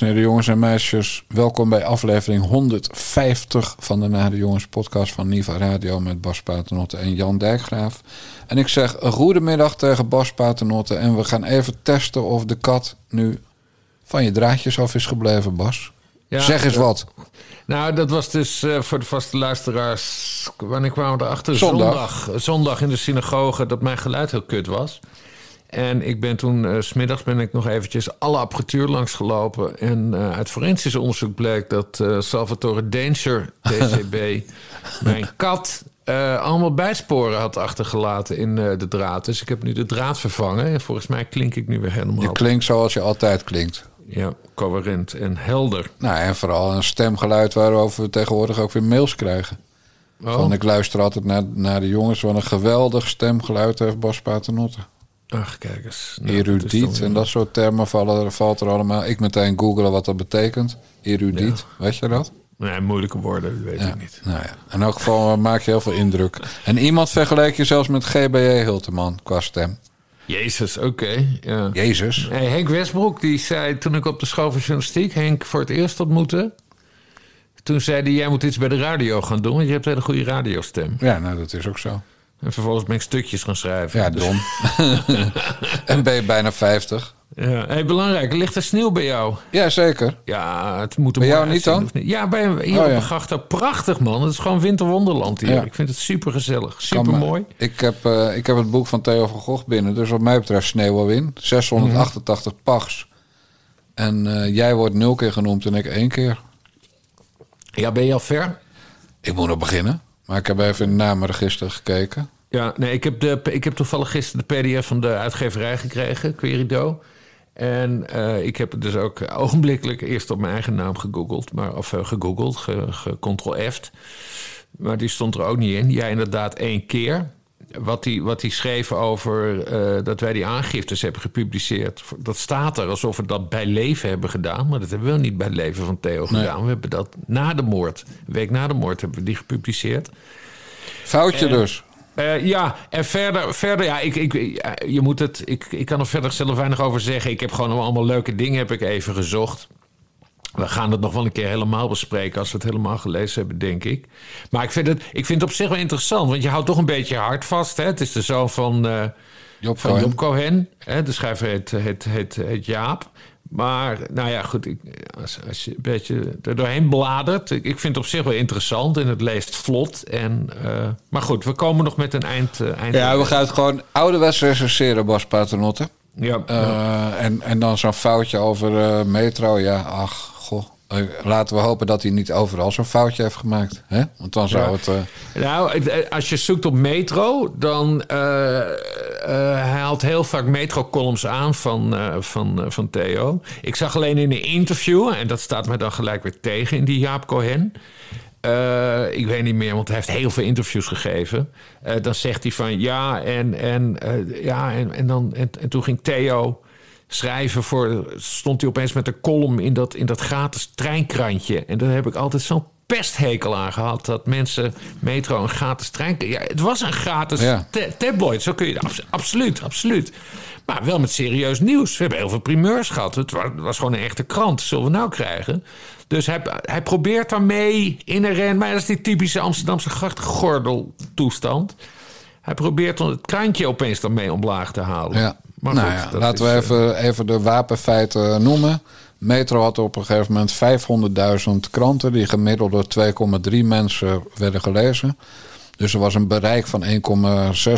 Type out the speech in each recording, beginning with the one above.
Dames en heren, jongens en meisjes, welkom bij aflevering 150 van de Nade Jongens podcast van Niva Radio met Bas Paternotte en Jan Dijkgraaf. En ik zeg een goedemiddag tegen Bas Paternotte en we gaan even testen of de kat nu van je draadjes af is gebleven, Bas. Ja, zeg eens ja. wat. Nou, dat was dus eh, voor de vaste luisteraars. Wanneer kwamen we erachter? Zondag. Zondag, zondag in de synagoge dat mijn geluid heel kut was. En ik ben toen, s smiddags ben ik nog eventjes alle apparatuur langsgelopen. En eh, uit forensisch onderzoek bleek dat eh, Salvatore Danger, TCB, mijn kat, allemaal bijsporen had achtergelaten in de draad. Dus ik heb nu de draad vervangen. En volgens mij klink ik nu weer helemaal Je klinkt zoals je altijd klinkt. ja, coherent en helder. Nou, en vooral een stemgeluid waarover we tegenwoordig ook weer mails krijgen. Oh. Van, ik luister altijd naar, naar de jongens. Wat een geweldig stemgeluid heeft Bas Paternotte. Ach, kijk eens. Nou, Erudiet en dat soort termen vallen, valt er allemaal. Ik meteen googelen wat dat betekent. Erudiet, weet je dat? Nee, moeilijke woorden, dat weet Ja. ik niet. Nou ja, in elk geval maak je heel veel indruk. En iemand vergeleek je zelfs met GBJ Hilteman qua stem. Jezus, oké. ja. Jezus. Hey, Henk Westbroek, die zei toen ik op de school van journalistiek Henk voor het eerst ontmoette. Toen zei hij, jij moet iets bij de radio gaan doen, want je hebt een hele goede radiostem. Ja, nou dat is ook zo. En vervolgens ben ik stukjes gaan schrijven. Ja, Dus- dom. en ben je bijna 50. Ja. Hey, belangrijk, ligt er sneeuw bij jou? Ja, zeker. Ja, het moet er Bij jou niet dan? niet? Ja, bij hier Oh, ja. daar. Prachtig man, het is gewoon winterwonderland hier. Ja. Ik vind het super gezellig, super mooi. Ik heb, eh, ik heb het boek van Theo van Gogh binnen. Dus wat mij betreft Sneeuwwin. 688 pags. En eh, jij wordt nul keer genoemd en ik één keer. Ja, ben je al ver? Ik moet nog beginnen. Maar ik heb even in het namenregister gekeken. Ja, nee, ik heb, de, ik heb toevallig gisteren de PDF van de uitgeverij gekregen, Querido. En eh, ik heb het dus ook ogenblikkelijk eerst op mijn eigen naam gegoogeld, maar, of eh, gegoogeld, ge, gecontrol-F'd. Maar die stond er ook niet in. Ja, inderdaad, één keer. Wat hij wat die schreef over eh, dat wij die aangiftes hebben gepubliceerd. Dat staat er alsof we dat bij leven hebben gedaan. Maar dat hebben we niet bij leven van Theo gedaan. We hebben dat na de moord, een week na de moord, hebben we die gepubliceerd. Foutje dus. Eh, ja, en verder, verder ja, ik, ik, je moet het, ik, ik kan er verder zelf weinig over zeggen. Ik heb gewoon allemaal leuke dingen heb ik even gezocht. We gaan het nog wel een keer helemaal bespreken als we het helemaal gelezen hebben, denk ik. Maar ik vind het, ik vind het op zich wel interessant, want je houdt toch een beetje je hart vast. Hè? Het is de zoon van, eh, Job van Cohen. Job Cohen. Hè? De schrijver heet, heet, heet, heet Jaap. Maar nou ja, goed, ik, als, als je een beetje er doorheen bladert... Ik, ik vind het op zich wel interessant en het leest vlot. En, eh, maar goed, we komen nog met een eind... eh, eind Ja, we gaan het gewoon ouderwets recenseren, Bas Paternotte. Ja, Eh, en, en dan zo'n foutje over metro. Ja, ach, Laten we hopen dat hij niet overal zo'n foutje heeft gemaakt. Hè? Want dan zou Ja. het... eh, Nou, eh, als je zoekt op metro, dan eh, eh, hij haalt heel vaak metro-columns aan van, eh, van, eh, van Theo. Ik zag alleen in een interview, en dat staat me dan gelijk weer tegen in die Jaap Cohen. Eh, ik weet niet meer, want hij heeft heel veel interviews gegeven. Eh, dan zegt hij van ja, en, en, eh, ja, en, en, dan, en, en toen ging Theo schrijven voor. stond hij opeens met een column in dat, in dat gratis treinkrantje. En daar heb ik altijd zo'n pesthekel aan gehad. Dat mensen metro een gratis trein. Ja, het was een gratis Ja. ta- tabloid. Zo kun je. abs- absoluut, absoluut. Maar wel met serieus nieuws. We hebben heel veel primeurs gehad. Het wa- was, gewoon een echte krant. Zullen we nou krijgen? Dus hij, hij probeert daarmee in een ren. Maar dat is die typische Amsterdamse grachtgordel-toestand. Hij probeert het krantje opeens daarmee omlaag te halen. Ja. Maar nou goed, ja, laten is, we eh, even, even de wapenfeiten noemen. Metro had op een gegeven moment 500.000 kranten... die gemiddeld door 2,3 mensen werden gelezen. Dus er was een bereik van 1,6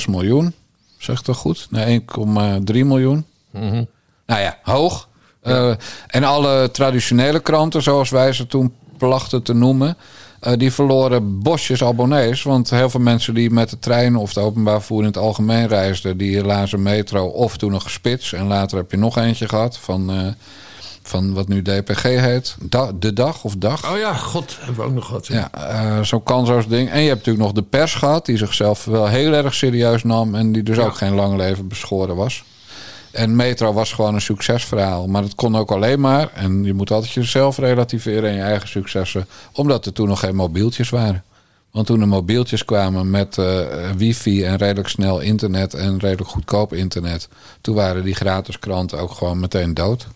miljoen. Zegt dat goed? Nee, 1,3 miljoen. Mhm. Nou ja, hoog. Eh, en alle traditionele kranten, zoals wij ze toen plachten te noemen... eh, die verloren bosjes abonnees. Want heel veel mensen die met de trein of het openbaar vervoer in het algemeen reisden... die lazen metro of toen nog spits. En later heb je nog eentje gehad van, eh, van wat nu DPG heet. Da- de Dag of Dag. Oh ja, god, hebben we ook nog gehad. Ja, eh, zo'n kansloos ding. En je hebt natuurlijk nog de pers gehad, die zichzelf wel heel erg serieus nam. En die dus Ja. ook geen lang leven beschoren was. En Metro was gewoon een succesverhaal. Maar dat kon ook alleen maar. En je moet altijd jezelf relativeren en je eigen successen. Omdat er toen nog geen mobieltjes waren. Want toen de mobieltjes kwamen met eh, wifi en redelijk snel internet en redelijk goedkoop internet. Toen waren die gratis kranten ook gewoon meteen dood.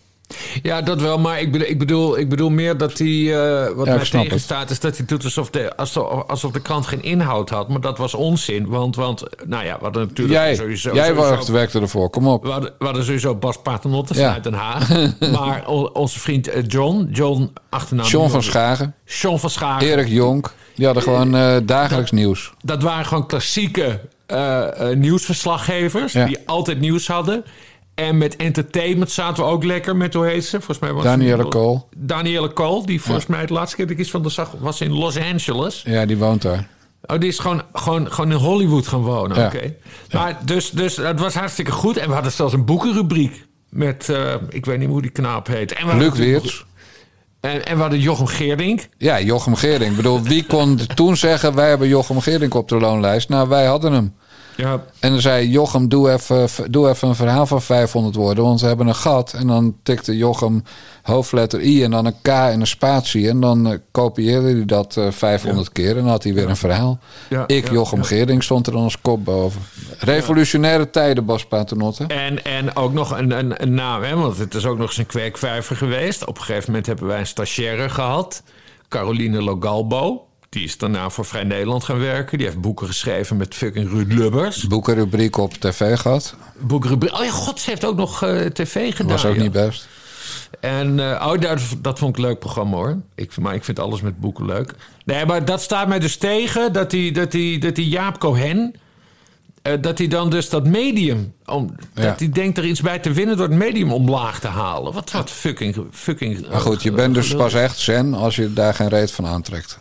Ja, dat wel. Maar ik bedoel, ik bedoel, ik bedoel meer dat hij... eh, wat Ja, mij het. tegenstaat is dat hij doet alsof de, alsof, alsof de krant geen inhoud had. Maar dat was onzin. Want, want nou ja, we hadden natuurlijk Jij, sowieso... jij sowieso- werkte, ervoor, kom op. we hadden, we hadden sowieso Bas Paternotte Ja. vanuit Den Haag. maar onze vriend eh, John, John achternaam... John van Schagen, John van Schagen. Erik Jonk, die hadden gewoon eh, dagelijks nieuws. Dat waren gewoon klassieke nieuwsverslaggevers. Ja. Die altijd nieuws hadden. En met entertainment zaten we ook lekker met, hoe heet ze? Volgens mij was Danielle het- Kool. Danielle Cole, die volgens mij het laatste keer dat ik iets van de zag, was in Los Angeles. Ja, die woont daar. Oh, die is gewoon, gewoon, gewoon in Hollywood gaan wonen. Ja. Oké. Maar dus, dus het was hartstikke goed. En we hadden zelfs een boekenrubriek. Met, eh, ik weet niet hoe die knaap heet. En we Luc Weerts. En, en we hadden Jochem Geerdink. Ja, Jochem Gering. Ik bedoel, wie kon toen zeggen... wij hebben Jochem Gering op de loonlijst? Nou, wij hadden hem. Ja, En dan zei Jochem, doe even, doe even een verhaal van 500 woorden. Want we hebben een gat. En dan tikte Jochem hoofdletter I en dan een K en een spatie. En dan eh, kopieerde hij dat eh, 500 keer. En dan had hij weer een verhaal. Ik, Jochem ja. Gering, stond er dan als kop boven. Revolutionaire tijden, Bas Paternotte. En, en ook nog een, een, een naam, hè, want het is ook nog eens een kweekvijver geweest. Op een gegeven moment hebben wij een stagiaire gehad, Caroline Logalbo. Die is daarna voor Vrij Nederland gaan werken. Die heeft boeken geschreven met fucking Ruud Lubbers. Boekenrubriek op tv gehad. Boekenrubriek. Oh ja, god, ze heeft ook nog eh, tv gedaan. Was ook ja. niet best. En eh, oh, dat, dat vond ik een leuk programma hoor. Ik, maar ik vind alles met boeken leuk. Nee, maar dat staat mij dus tegen dat die, dat die, dat die Jaap Cohen. eh, dat hij dan dus dat medium. Om, Ja. Dat hij denkt er iets bij te winnen door het medium omlaag te halen. Wat, wat fucking. fucking Maar goed, je bent dus pas echt zen als je daar geen reet van aantrekt.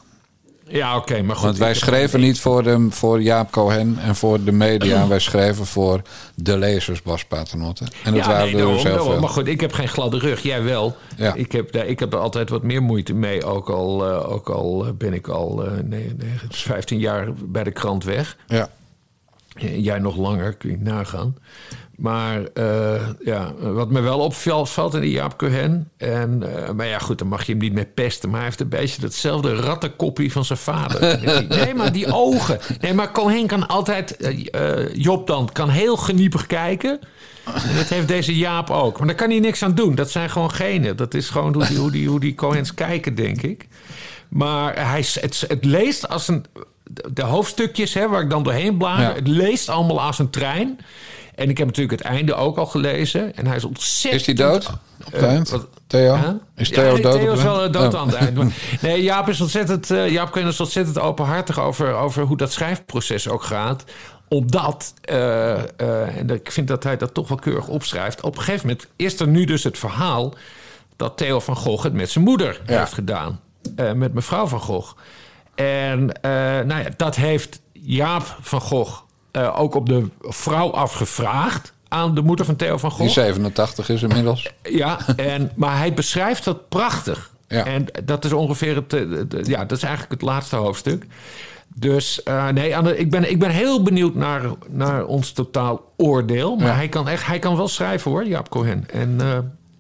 Ja, oké, maar goed. Want wij schreven niet voor, de, voor Jaap Cohen en voor de media. Wij schreven voor de lezers, Bas Paternotte. En dat Ja, waren nee, er dus heel veel. Maar goed, ik heb geen gladde rug. Jij wel. Ja. Ik, heb daar, ik heb er altijd wat meer moeite mee. Ook al, eh, ook al eh, ben ik al eh, nee, nee, 15 jaar bij de krant weg. Ja. Ja, Jij nog langer, kun je nagaan. Maar eh, ja, wat me wel opvalt valt in die Jaap Cohen. En, eh, maar ja, goed, dan mag je hem niet mee pesten. Maar hij heeft een beetje hetzelfde rattenkoppie van zijn vader. nee, maar die ogen. Nee, maar Cohen kan altijd... eh, Job dan kan heel geniepig kijken. En dat heeft deze Jaap ook. Maar daar kan hij niks aan doen. Dat zijn gewoon genen. Dat is gewoon hoe die, hoe die, hoe die Cohens kijken, denk ik. Maar hij, het, het leest als een... De hoofdstukjes hè, waar ik dan doorheen blader... Ja. het leest allemaal als een trein. En ik heb natuurlijk het einde ook al gelezen. En hij is Is ontzettend... hij dood? Op het Eh, eind? Theo? Huh? Is Ja, Theo nee, dood? Theo op is het wel eh, dood Oh. aan het eind. Maar- Nee, Jaap is ontzettend, eh, Jaap Kunnen is ontzettend openhartig over, over hoe dat schrijfproces ook gaat. Omdat, eh, eh, en ik vind dat hij dat toch wel keurig opschrijft. Op een gegeven moment is er nu dus het verhaal dat Theo van Gogh het met zijn moeder Ja. heeft gedaan. Eh, met mevrouw van Gogh. En eh, nou ja, dat heeft Jaap van Gogh eh, ook op de vrouw afgevraagd. Aan de moeder van Theo van Gogh. Die 87 is inmiddels. Ja, en, maar hij beschrijft dat prachtig. Ja. En dat is ongeveer het. eh, ja, dat is eigenlijk het laatste hoofdstuk. Dus eh, nee, Anne, ik, ben, ik ben heel benieuwd naar, naar ons totaal oordeel. Maar Ja. hij, kan echt, hij kan wel schrijven hoor, Jaap Cohen. En,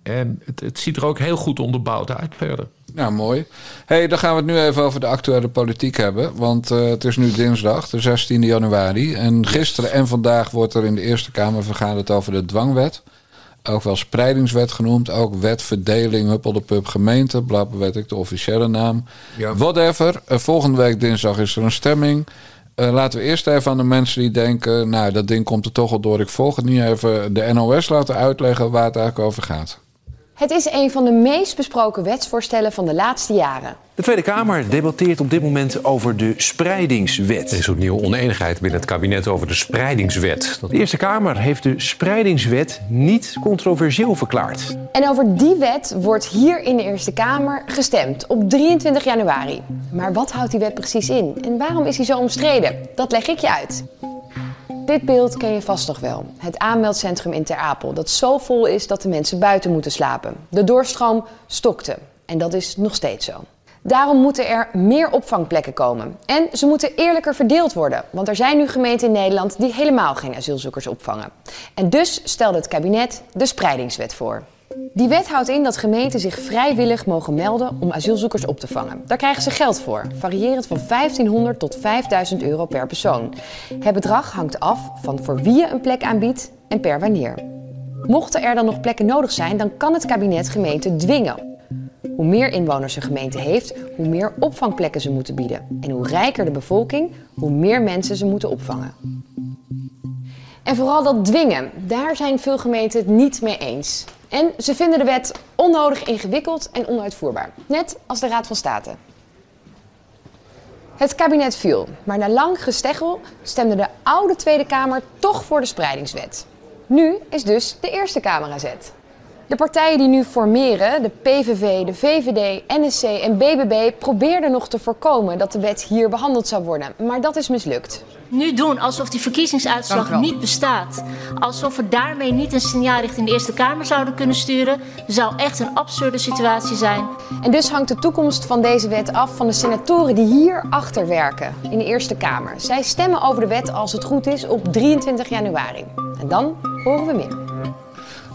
en het, het ziet er ook heel goed onderbouwd uit verder. Nou, mooi. hey, dan gaan we het nu even over de actuele politiek hebben. Want eh, het is nu dinsdag, de 16 januari. En gisteren en vandaag wordt er in de Eerste Kamer vergaderd over de dwangwet. Ook wel spreidingswet genoemd. Ook wet verdeling, huppeldepup gemeente. Blabla weet ik de officiële naam. Ja. Whatever. Eh, volgende week dinsdag is er een stemming. Eh, laten we eerst even aan de mensen die denken... nou, dat ding komt er toch al door. Ik volg het niet even de NOS laten uitleggen waar het eigenlijk over gaat. Het is een van de meest besproken wetsvoorstellen van de laatste jaren. De Tweede Kamer debatteert op dit moment over de spreidingswet. Er is opnieuw oneenigheid binnen het kabinet over de spreidingswet. De Eerste Kamer heeft de spreidingswet niet controversieel verklaard. En over die wet wordt hier in de Eerste Kamer gestemd op 23 januari. Maar wat houdt die wet precies in en waarom is die zo omstreden? Dat leg ik je uit. Dit beeld ken je vast nog wel. Het aanmeldcentrum in Ter Apel, dat zo vol is dat de mensen buiten moeten slapen. De doorstroom stokte en dat is nog steeds zo. Daarom moeten er meer opvangplekken komen. En ze moeten eerlijker verdeeld worden, want er zijn nu gemeenten in Nederland die helemaal geen asielzoekers opvangen. En dus stelde het kabinet de spreidingswet voor. Die wet houdt in dat gemeenten zich vrijwillig mogen melden om asielzoekers op te vangen. Daar krijgen ze geld voor, variërend van 1500 tot 5000 euro per persoon. Het bedrag hangt af van voor wie je een plek aanbiedt en per wanneer. Mochten er dan nog plekken nodig zijn, dan kan het kabinet gemeenten dwingen. Hoe meer inwoners een gemeente heeft, hoe meer opvangplekken ze moeten bieden. En hoe rijker de bevolking, hoe meer mensen ze moeten opvangen. En vooral dat dwingen, daar zijn veel gemeenten het niet mee eens. En ze vinden de wet onnodig ingewikkeld en onuitvoerbaar. Net als de Raad van State. Het kabinet viel, maar na lang gesteggel stemde de oude Tweede Kamer toch voor de spreidingswet. Nu is dus de Eerste Kamer aan zet. De partijen die nu formeren, de PVV, de VVD, NSC en BBB, probeerden nog te voorkomen dat de wet hier behandeld zou worden. Maar dat is mislukt. Nu doen alsof die verkiezingsuitslag niet bestaat. Alsof we daarmee niet een signaal richting de Eerste Kamer zouden kunnen sturen, zou echt een absurde situatie zijn. En dus hangt de toekomst van deze wet af van de senatoren die hier achter werken, in de Eerste Kamer. Zij stemmen over de wet als het goed is op 23 januari. En dan horen we meer.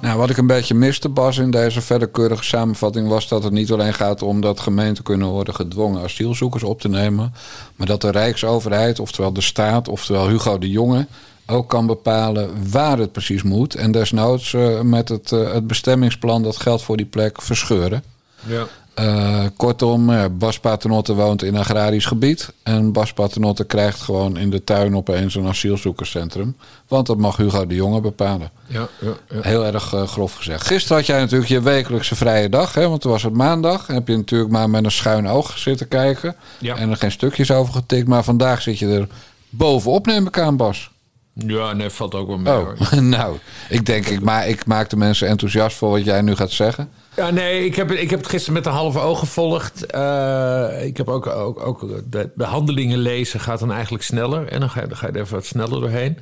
Nou, wat ik een beetje miste, Bas, in deze verder keurige samenvatting... was dat het niet alleen gaat om dat gemeenten kunnen worden gedwongen asielzoekers op te nemen... maar dat de Rijksoverheid, oftewel de staat, oftewel Hugo de Jonge... ook kan bepalen waar het precies moet. En desnoods uh, met het, uh, het bestemmingsplan dat geld voor die plek verscheuren. Ja. Uh, kortom, Bas Paternotte woont in een agrarisch gebied. En Bas Paternotte krijgt gewoon in de tuin opeens een asielzoekerscentrum. Want dat mag Hugo de Jonge bepalen. Ja, ja, ja. Heel erg uh, grof gezegd. Gisteren had jij natuurlijk je wekelijkse vrije dag. Hè, want toen was het maandag. En heb je natuurlijk maar met een schuin oog zitten kijken. En er geen stukjes over getikt. Maar vandaag zit je er bovenop, neem ik aan, Bas. Ja, nee, valt ook wel mee hoor. Oh, nou, ik denk, ik, ma ik maak de mensen enthousiast voor wat jij nu gaat zeggen. Ja, nee, ik heb, ik heb het gisteren met een halve oog gevolgd. Uh, ik heb ook, ook, ook de, de, handelingen lezen gaat dan eigenlijk sneller. En dan ga, je, dan ga je er even wat sneller doorheen.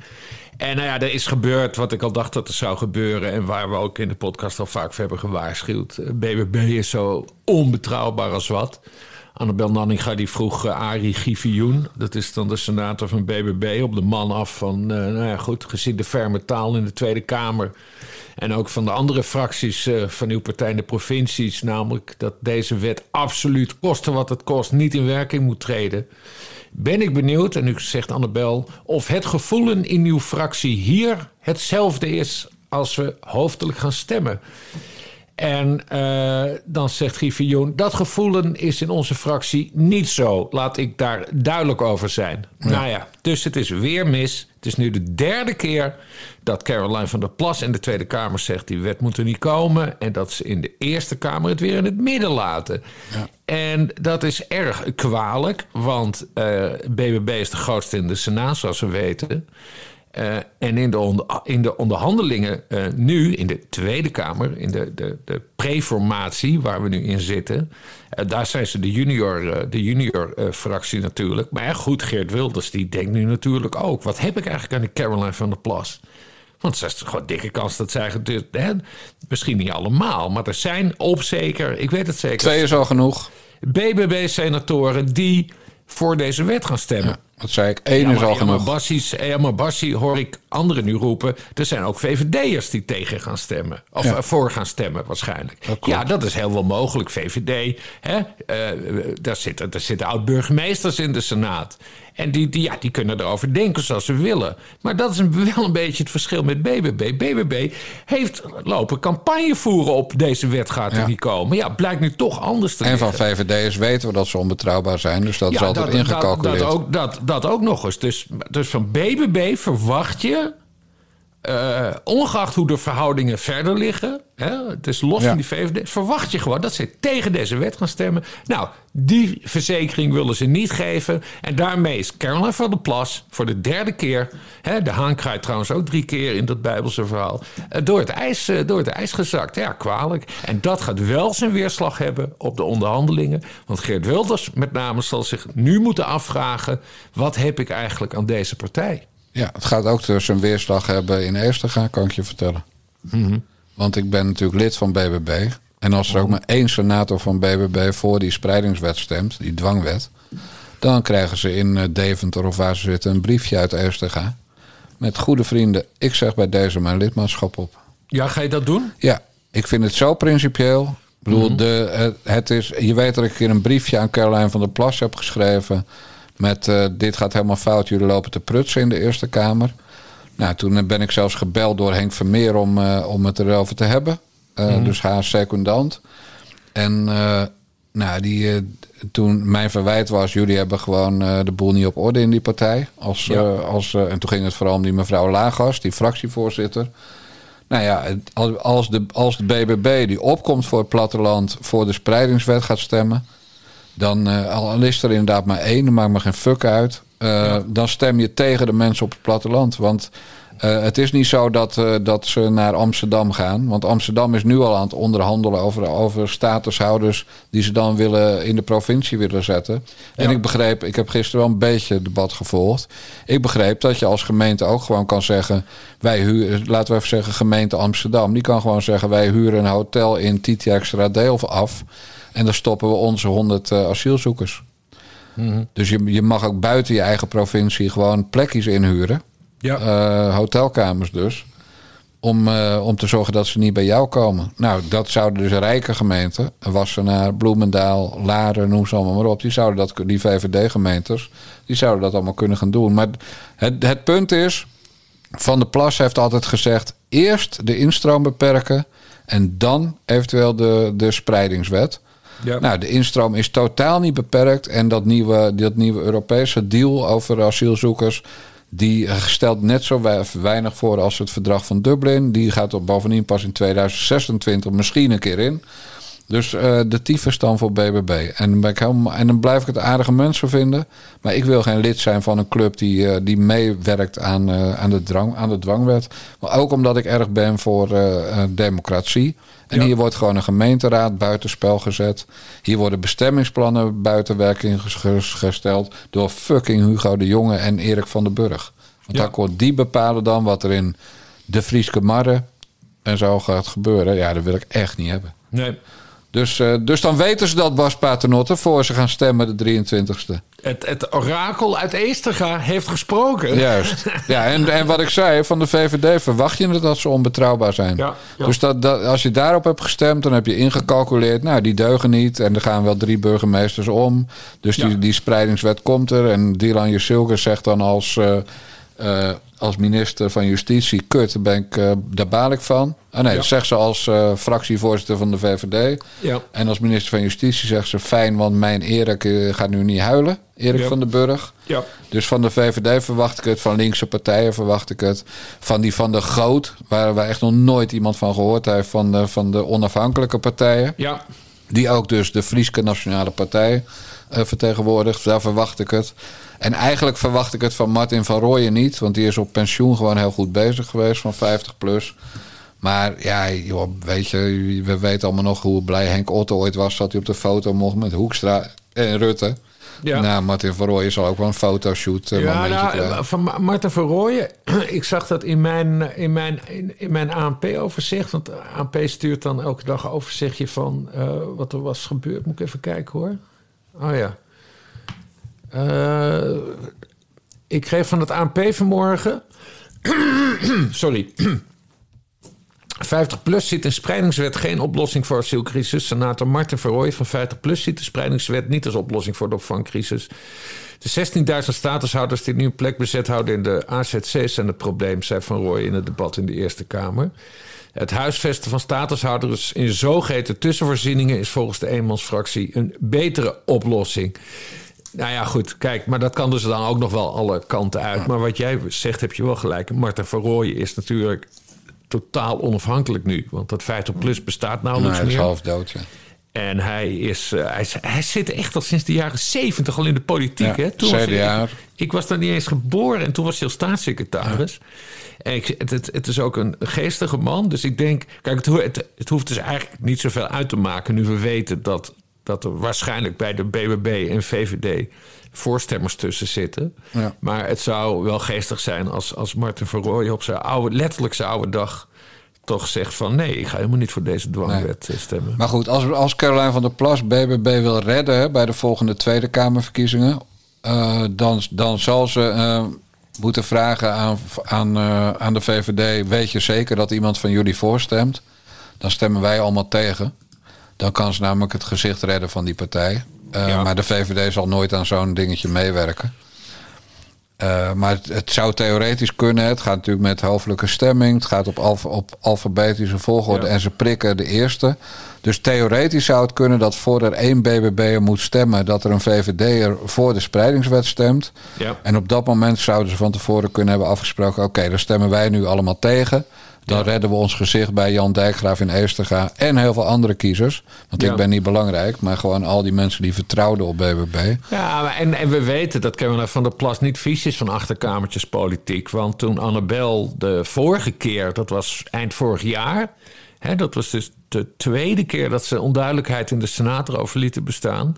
En nou ja, er is gebeurd wat ik al dacht dat er zou gebeuren. En waar we ook in de podcast al vaak voor hebben gewaarschuwd. BBB is zo onbetrouwbaar als wat. Annabel Nanninga die vroeg uh, Arie Givioen, dat is dan de senator van BBB, op de man af van, uh, nou ja goed, gezien de ferme taal in de Tweede Kamer en ook van de andere fracties uh, van uw partij in de provincies, namelijk dat deze wet absoluut koste wat het kost niet in werking moet treden. Ben ik benieuwd, en u zegt Annabel, of het gevoelen in uw fractie hier hetzelfde is als we hoofdelijk gaan stemmen. En uh, dan zegt Griffioen, dat gevoelen is in onze fractie niet zo. Laat ik daar duidelijk over zijn. Ja. Nou ja, dus het is weer mis. Het is nu de derde keer dat Caroline van der Plas in de Tweede Kamer zegt... die wet moet er niet komen. En dat ze in de Eerste Kamer het weer in het midden laten. Ja. En dat is erg kwalijk, want uh, BBB is de grootste in de Senaat, zoals we weten... Uh, en in de, in de onderhandelingen uh, nu, in de Tweede Kamer, in de, de, de preformatie waar we nu in zitten, uh, daar zijn ze de junior, de junior fractie natuurlijk. Maar goed, Geert Wilders die denkt nu natuurlijk ook: wat heb ik eigenlijk aan die Caroline van der Plas? Want ze is gewoon dikke kans dat zij. Hè? Misschien niet allemaal, maar er zijn op zeker, ik weet het zeker. Twee is al genoeg. BBB-senatoren die voor deze wet gaan stemmen. Ja. Dat zei ik. Eén ja, is al genoeg. Bassies, ja, maar Bassie hoor ik anderen nu roepen. Er zijn ook VVD'ers die tegen gaan stemmen. Of ja. voor gaan stemmen waarschijnlijk. Dat ja, dat is heel wel mogelijk. VVD, hè? Uh, daar zitten, daar zitten oud-burgemeesters in de Senaat. En die, die, ja, die kunnen erover denken zoals ze willen. Maar dat is een, wel een beetje het verschil met BBB. BBB heeft lopen campagne voeren op deze wet gaat er ja. niet komen. Ja, blijkt nu toch anders te En liggen. van VVD'ers weten we dat ze onbetrouwbaar zijn. Dus dat ja, is altijd dat, ingecalculeerd. Dat, dat, ook, dat, dat ook nog eens. Dus, dus van BBB verwacht je... Uh, ongeacht hoe de verhoudingen verder liggen, hè, het is los ja. van die VVD, verwacht je gewoon dat ze tegen deze wet gaan stemmen. Nou, die verzekering willen ze niet geven. En daarmee is Caroline van der Plas voor de derde keer, hè, de haan krijgt trouwens ook drie keer in dat Bijbelse verhaal, uh, door, het ijs, uh, door het ijs gezakt. Ja, kwalijk. En dat gaat wel zijn weerslag hebben op de onderhandelingen. Want Geert Wilders met name zal zich nu moeten afvragen: wat heb ik eigenlijk aan deze partij? Ja, het gaat ook dus een weerslag hebben in Eerstega, kan ik je vertellen. Mm -hmm. Want ik ben natuurlijk lid van BBB. En als er ook maar één senator van BBB voor die spreidingswet stemt, die dwangwet... dan krijgen ze in Deventer of waar ze zitten een briefje uit Eerstega... met goede vrienden, ik zeg bij deze mijn lidmaatschap op. Ja, ga je dat doen? Ja, ik vind het zo principieel. Ik bedoel, mm -hmm. de, het is, je weet dat ik hier een briefje aan Caroline van der Plas heb geschreven... Met uh, dit gaat helemaal fout, jullie lopen te prutsen in de Eerste Kamer. Nou, toen ben ik zelfs gebeld door Henk Vermeer om, eh, om het erover te hebben. Eh, Mhm. Dus haar secondant. En eh, nou, die, eh, toen mijn verwijt was, jullie hebben gewoon eh, de boel niet op orde in die partij. Als, Ja. eh, als, eh, en toen ging het vooral om die mevrouw Lagos, die fractievoorzitter. Nou ja, als de, als de BBB die opkomt voor het platteland voor de spreidingswet gaat stemmen, dan eh, al is er inderdaad maar één, maakt me geen fuck uit. eh, Dan stem je tegen de mensen op het platteland. Want eh, het is niet zo dat, dat ze naar Amsterdam gaan. Want Amsterdam is nu al aan het onderhandelen over, over statushouders die ze dan willen in de provincie willen zetten. En ik begreep, ik heb gisteren wel een beetje het debat gevolgd. Ik begreep dat je als gemeente ook gewoon kan zeggen: wij huren, laten we even zeggen, gemeente Amsterdam, die kan gewoon zeggen: wij huren een hotel in Titi Extra deel af. En dan stoppen we onze 100 eh, asielzoekers. Dus je, je mag ook buiten je eigen provincie gewoon plekjes inhuren. Ja. Eh, hotelkamers dus. Om, eh, om te zorgen dat ze niet bij jou komen. Nou, dat zouden dus rijke gemeenten, Wassenaar, Bloemendaal, Laren, noem ze allemaal maar op. Die zouden dat, die VVD-gemeentes, die zouden dat allemaal kunnen gaan doen. Maar het, het punt is, Van der Plas heeft altijd gezegd: eerst de instroom beperken en dan eventueel de, de spreidingswet. Ja. Nou, de instroom is totaal niet beperkt. En dat nieuwe, dat nieuwe Europese deal over asielzoekers. Die stelt net zo wei- weinig voor als het verdrag van Dublin. Die gaat er bovendien pas in 2026 misschien een keer in. Dus eh, de tyfus dan voor BBB. En dan, ben ik helemaal, en dan blijf ik het aardige mensen vinden. Maar ik wil geen lid zijn van een club die, eh, die meewerkt aan, eh, aan, de drang, aan de dwangwet. Maar ook omdat ik erg ben voor democratie. En Ja. hier wordt gewoon een gemeenteraad buitenspel gezet. Hier worden bestemmingsplannen buiten werking ges- ges- gesteld door fucking Hugo de Jonge en Erik van den Burg. Want Ja. daar kon die bepalen dan wat er in de Frieske Marre en zo gaat gebeuren. Ja, dat wil ik echt niet hebben. Nee. Dus, eh, dus dan weten ze dat Bas Paternotte voor ze gaan stemmen de 23e. Het, het orakel uit Eesterga heeft gesproken. Juist. Ja, en, en wat ik zei, van de VVD verwacht je dat ze onbetrouwbaar zijn. Ja, ja. Dus dat, dat, als je daarop hebt gestemd, dan heb je ingecalculeerd, nou, die deugen niet. En er gaan wel drie burgemeesters om. Dus Ja. die, die spreidingswet komt er. En Dylan Jusilke zegt dan als, eh, eh, als minister van Justitie, kut, daar, ben ik, eh, daar baal ik van. Ah nee, Ja. dat zegt ze als eh, fractievoorzitter van de VVD. Ja. En als minister van Justitie zegt ze, fijn, want mijn Erik eh, gaat nu niet huilen. Erik Ja. van den Burg. Ja. Dus van de VVD verwacht ik het, van linkse partijen verwacht ik het. Van die van de Groot, waar, waar echt nog nooit iemand van gehoord heeft, van de, van de onafhankelijke partijen. Ja. Die ook dus de Frieske Nationale Partij eh, vertegenwoordigt. Daar verwacht ik het. En eigenlijk verwacht ik het van Martin van Rooyen niet. Want die is op pensioen gewoon heel goed bezig geweest van 50 plus. Maar ja, joh, weet je, we weten allemaal nog hoe blij Henk Otto ooit was... dat hij op de foto mocht met Hoekstra en Rutte. Ja. Nou, Martin van Rooyen zal ook wel een fotoshoot eh, Ja, nou, van Ma- Marten van Rooyen. Ik zag dat in mijn, in mijn, in, in mijn ANP-overzicht. Want ANP stuurt dan elke dag een overzichtje van eh, wat er was gebeurd. Moet ik even kijken hoor. Oh ja. Eh, ik kreeg van het ANP vanmorgen. Sorry. 50PLUS ziet in spreidingswet geen oplossing voor asielcrisis. Senator Martin Verrooy van 50PLUS ziet de spreidingswet niet als oplossing voor de opvangcrisis. De 16.000 statushouders die nu een plek bezet houden in de AZC's zijn het probleem, zei Van Rooij in het debat in de Eerste Kamer. Het huisvesten van statushouders in zogeheten tussenvoorzieningen is volgens de eenmansfractie een betere oplossing. Nou ja, goed, kijk, maar dat kan dus dan ook nog wel alle kanten uit. Maar wat jij zegt, heb je wel gelijk. Marten van Rooyen is natuurlijk totaal onafhankelijk nu. Want dat 50PLUS bestaat Nou, nauwelijks hij is meer. half dood, ja. En hij, is, eh, hij, is- hij zit echt al sinds de jaren zeventig al in de politiek. Ja, hè? Toen was hij- ik, ik was daar niet eens geboren en toen was hij al staatssecretaris. En ik, het, het, het is ook een geestige man. Dus ik denk, kijk, het, het hoeft dus eigenlijk niet zoveel uit te maken nu we weten dat, dat er waarschijnlijk bij de BBB en VVD voorstemmers tussen zitten. Ja. Maar het zou wel geestig zijn als, als Martin van Rooij op zijn oude, letterlijk zijn oude dag toch zegt van nee, ik ga helemaal niet voor deze dwangwet eh, stemmen. Maar goed, als, als Caroline van der Plas BBB wil redden hè, bij de volgende Tweede Kamerverkiezingen, eh, dan, dan zal ze eh, moeten vragen aan, aan, aan de VVD: Weet je zeker dat iemand van jullie voorstemt? Dan stemmen wij allemaal tegen. Dan kan ze namelijk het gezicht redden van die partij. Eh, Ja. Maar de VVD zal nooit aan zo'n dingetje meewerken. Eh, maar het, het zou theoretisch kunnen. Het gaat natuurlijk met hoofdelijke stemming. Het gaat op, alf- op alfabetische volgorde. Ja. En ze prikken de eerste. Dus theoretisch zou het kunnen dat voor er één BBB'er moet stemmen... dat er een VVD'er voor de spreidingswet stemt. Ja. En op dat moment zouden ze van tevoren kunnen hebben afgesproken... oké, daar stemmen wij nu allemaal tegen. Dan redden we ons gezicht bij Jan Dijkgraaf in Eesterga... en heel veel andere kiezers. Want Ja. ik ben niet belangrijk... maar gewoon al die mensen die vertrouwden op BBB. Ja, maar en, en we weten dat Caroline van der Plas niet vies is van achterkamertjespolitiek. Want toen Annabel de vorige keer, dat was eind vorig jaar... Hè, dat was dus de tweede keer dat ze onduidelijkheid in de Senaat erover lieten bestaan...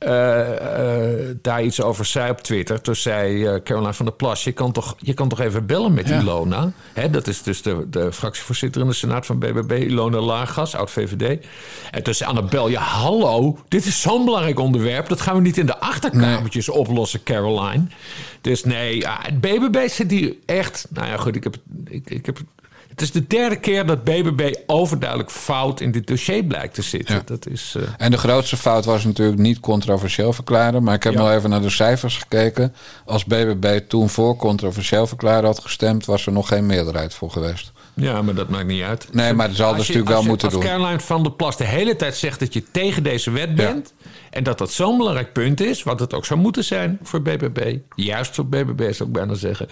eh, eh, daar iets over zei op Twitter. Toen zei eh, Caroline van der Plas... je kan toch, je kan toch even bellen met Ilona? Hè, dat is dus de, de fractievoorzitter in de Senaat van BBB... Ilona Lagas, oud-VVD. En toen zei Annabel... ja, hallo, dit is zo'n belangrijk onderwerp... dat gaan we niet in de achterkamertjes oplossen, Caroline. Dus nee, ja, het BBB zit hier echt... nou ja, goed, ik heb, ik, ik heb het is de derde keer dat BBB overduidelijk fout in dit dossier blijkt te zitten. Ja. Dat is, eh, En de grootste fout was natuurlijk niet controversieel verklaren. Maar ik heb Ja. nog even naar de cijfers gekeken. Als BBB toen voor controversieel verklaren had gestemd... was er nog geen meerderheid voor geweest. ja, maar dat maakt niet uit. Nee, maar dat zal Als dus natuurlijk wel als je- moeten als doen. Caroline van der Plas de hele tijd zegt dat je tegen deze wet bent... en dat dat zo'n belangrijk punt is, wat het ook zou moeten zijn voor BBB... juist voor BBB zou ik bijna zeggen...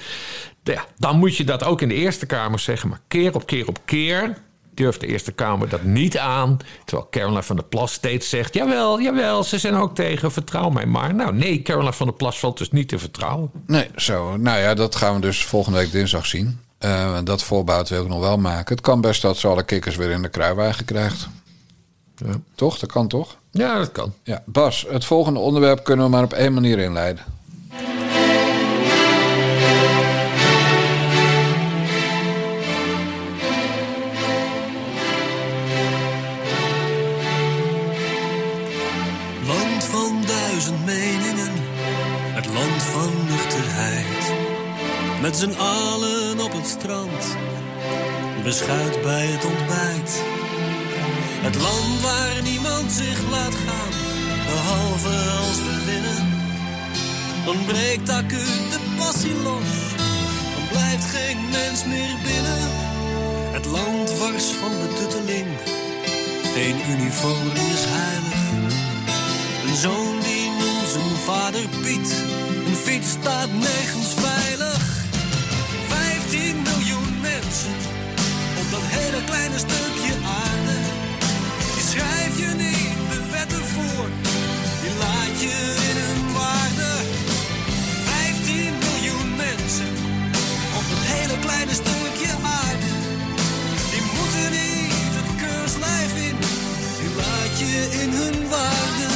Ja, dan moet je dat ook in de Eerste Kamer zeggen. Maar keer op keer op keer durft de Eerste Kamer dat niet aan. Terwijl Caroline van der Plas steeds zegt... jawel, jawel, ze zijn ook tegen, vertrouw mij maar. Nou nee, Caroline van der Plas valt dus niet te vertrouwen. Nee, zo. Nou ja, dat gaan we dus volgende week dinsdag zien. Eh, dat voorbouw wil ik nog wel maken. Het kan best dat ze alle kikkers weer in de kruiwagen krijgt. Ja. Toch? Dat kan toch? Ja, dat kan. Ja, Bas, het volgende onderwerp kunnen we maar op één manier inleiden. Land van duizend meningen, het land van nuchterheid. Met z'n allen op het strand, beschuit bij het ontbijt. Het land waar niemand zich laat gaan, behalve als we winnen. Dan breekt acuut de passie los, dan blijft geen mens meer binnen. Het land wars van betutteling, geen uniform is heilig. Een zoon die noemt zijn vader Piet. Een fiets staat nergens veilig. 15 miljoen mensen op dat hele kleine stukje aarde. Je niet de wetten voor, die laat je in hun waarde. 15 miljoen mensen op dat hele kleine stukje aarde. Die moeten niet het keurslijf in, die laat je in hun waarde.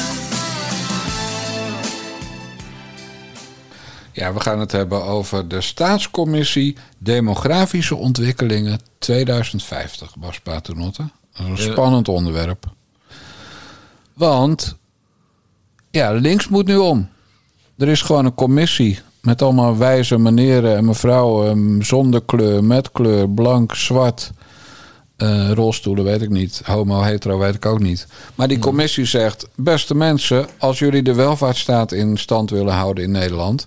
Ja, we gaan het hebben over de Staatscommissie Demografische Ontwikkelingen 2050, Bas Paternotte. Dat is een Ja. spannend onderwerp. Want, ja, links moet nu om. Er is gewoon een commissie met allemaal wijze meneren en mevrouwen zonder kleur, met kleur, blank, zwart. Eh, rolstoelen weet ik niet. Homo, hetero weet ik ook niet. Maar die commissie zegt: beste mensen, als jullie de welvaartsstaat in stand willen houden in Nederland,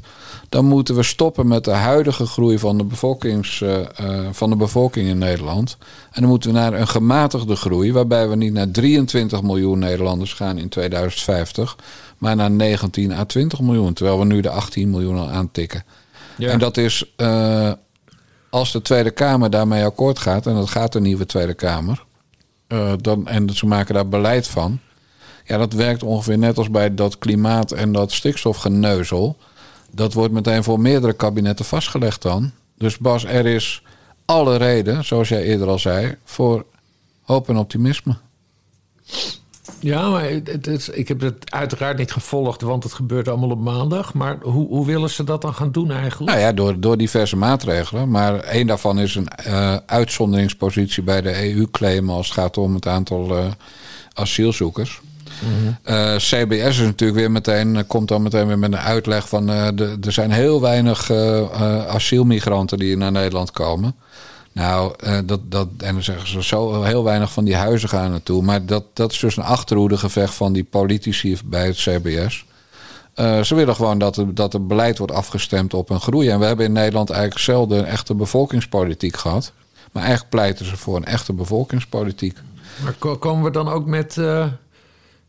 dan moeten we stoppen met de huidige groei van de, bevolkings, eh, eh, van de bevolking in Nederland. En dan moeten we naar een gematigde groei, waarbij we niet naar 23 miljoen Nederlanders gaan in 2050, maar naar 19 à 20 miljoen, terwijl we nu de 18 miljoen al aantikken. Ja. En dat is als de Tweede Kamer daarmee akkoord gaat, en dat gaat de nieuwe Tweede Kamer, eh, dan, en ze maken daar beleid van. Ja, dat werkt ongeveer net als bij dat klimaat en dat stikstofgeneuzel. Dat wordt meteen voor meerdere kabinetten vastgelegd dan. Dus Bas, er is alle reden, zoals jij eerder al zei, voor hoop en optimisme. Ja, maar het, het is- ik heb het uiteraard niet gevolgd, want het gebeurt allemaal op maandag. Maar hoe, hoe willen ze dat dan gaan doen eigenlijk? Nou ja, door, door diverse maatregelen. Maar één daarvan is een eh, uitzonderingspositie bij de EU claimen als het gaat om het aantal eh, asielzoekers. Eh, CBS is natuurlijk weer meteen, komt dan meteen weer met een uitleg van de, er zijn heel weinig asielmigranten die naar Nederland komen. Nou, eh, dat, dat, en dan zeggen ze zo heel weinig van die huizen gaan naartoe. Maar dat, dat is dus een achterhoedegevecht van die politici bij het CBS. Eh, ze willen gewoon dat er, dat er beleid wordt afgestemd op een groei. En we hebben in Nederland eigenlijk zelden een echte bevolkingspolitiek gehad. Maar eigenlijk pleiten ze voor een echte bevolkingspolitiek. Maar ko- komen we dan ook met eh,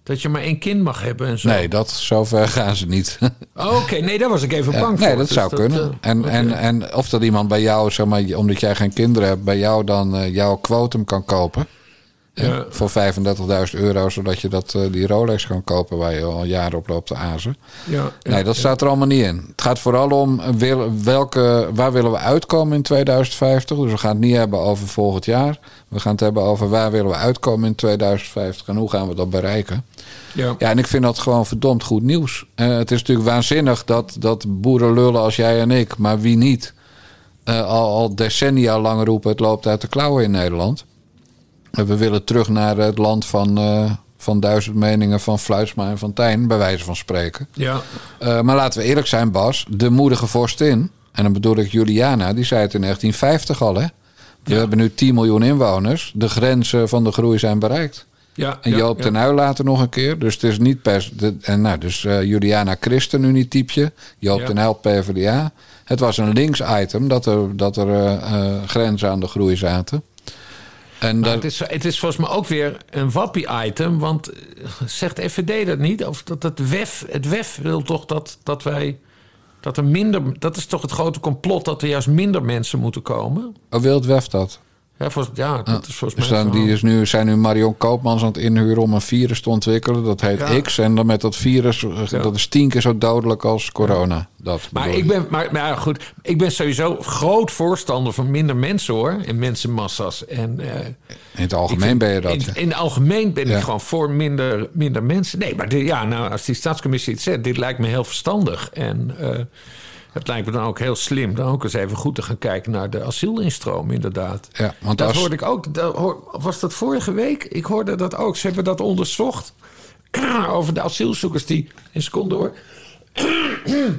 dat je maar één kind mag hebben en zo? Nee, dat, zover gaan ze niet. Oh, Oké, nee, daar was ik even Ja, bang voor. nee, dat Dus zou kunnen. eh, en, en, en of dat iemand bij jou, zeg maar, omdat jij geen kinderen hebt, bij jou dan eh, jouw quotum kan kopen. Ja. Voor 35.000 euro, zodat je dat, eh, die Rolex kan kopen waar je al jaren op loopt te azen. Ja, nee, dat staat er allemaal niet in. Het gaat vooral om eh, wil- welke, waar willen we uitkomen in 2050. Dus we gaan het niet hebben over volgend jaar. We gaan het hebben over waar willen we uitkomen in 2050 en hoe gaan we dat bereiken. Ja. Ja, en ik vind dat gewoon verdomd goed nieuws. Eh, het is natuurlijk waanzinnig dat, dat boeren lullen als jij en ik, maar wie niet, al, al decennia lang roepen: het loopt uit de klauwen in Nederland. We willen terug naar het land van, eh, van duizend meningen van Fluitsma en van Tijn, bij wijze van spreken. Ja. Eh, maar laten we eerlijk zijn, Bas. De moedige vorstin, en dan bedoel ik Juliana, die zei het in 1950 al, hè? We hebben nu 10 miljoen inwoners. De grenzen van de groei zijn bereikt. Ja, En Joop ja. ten Uyl later nog een keer. Dus het is niet per... De, en nou, dus eh, Juliana Christen typje. Joop ten Uyl PvdA. Het was een links item dat er, dat er grenzen aan de groei zaten. En het, is, het is volgens mij ook weer een wappie-item. Want eh, zegt FVD dat niet? Of dat het WEF, het WEF wil toch dat, dat wij... Dat er minder... Dat is toch het grote complot dat er juist minder mensen moeten komen? oh, wil het WEF dat? Ja, volgens, ja dat is volgens Dus mij... dan, het die is nu, zijn nu Marion Koopmans aan het inhuren om een virus te ontwikkelen. Dat heet Ja. X. En dan met dat virus, eh, Ja. dat is tien keer zo dodelijk als corona. Dat Maar ik ben, maar, goed, ik ben sowieso groot voorstander van minder mensen hoor. En mensenmassa's. En, eh, In het algemeen vind- ben je dat. In, in het algemeen ben ik gewoon voor minder, minder mensen. Nee, maar ja, nou, als die staatscommissie het zegt, dit lijkt me heel verstandig. En eh, het lijkt me dan ook heel slim dan ook eens even goed te gaan kijken naar de asielinstroom, inderdaad. Ja, want dat als- hoorde ik ook. dat hoor- was dat vorige week? Ik hoorde dat ook. Ze hebben dat onderzocht. over de asielzoekers die. Een seconde hoor.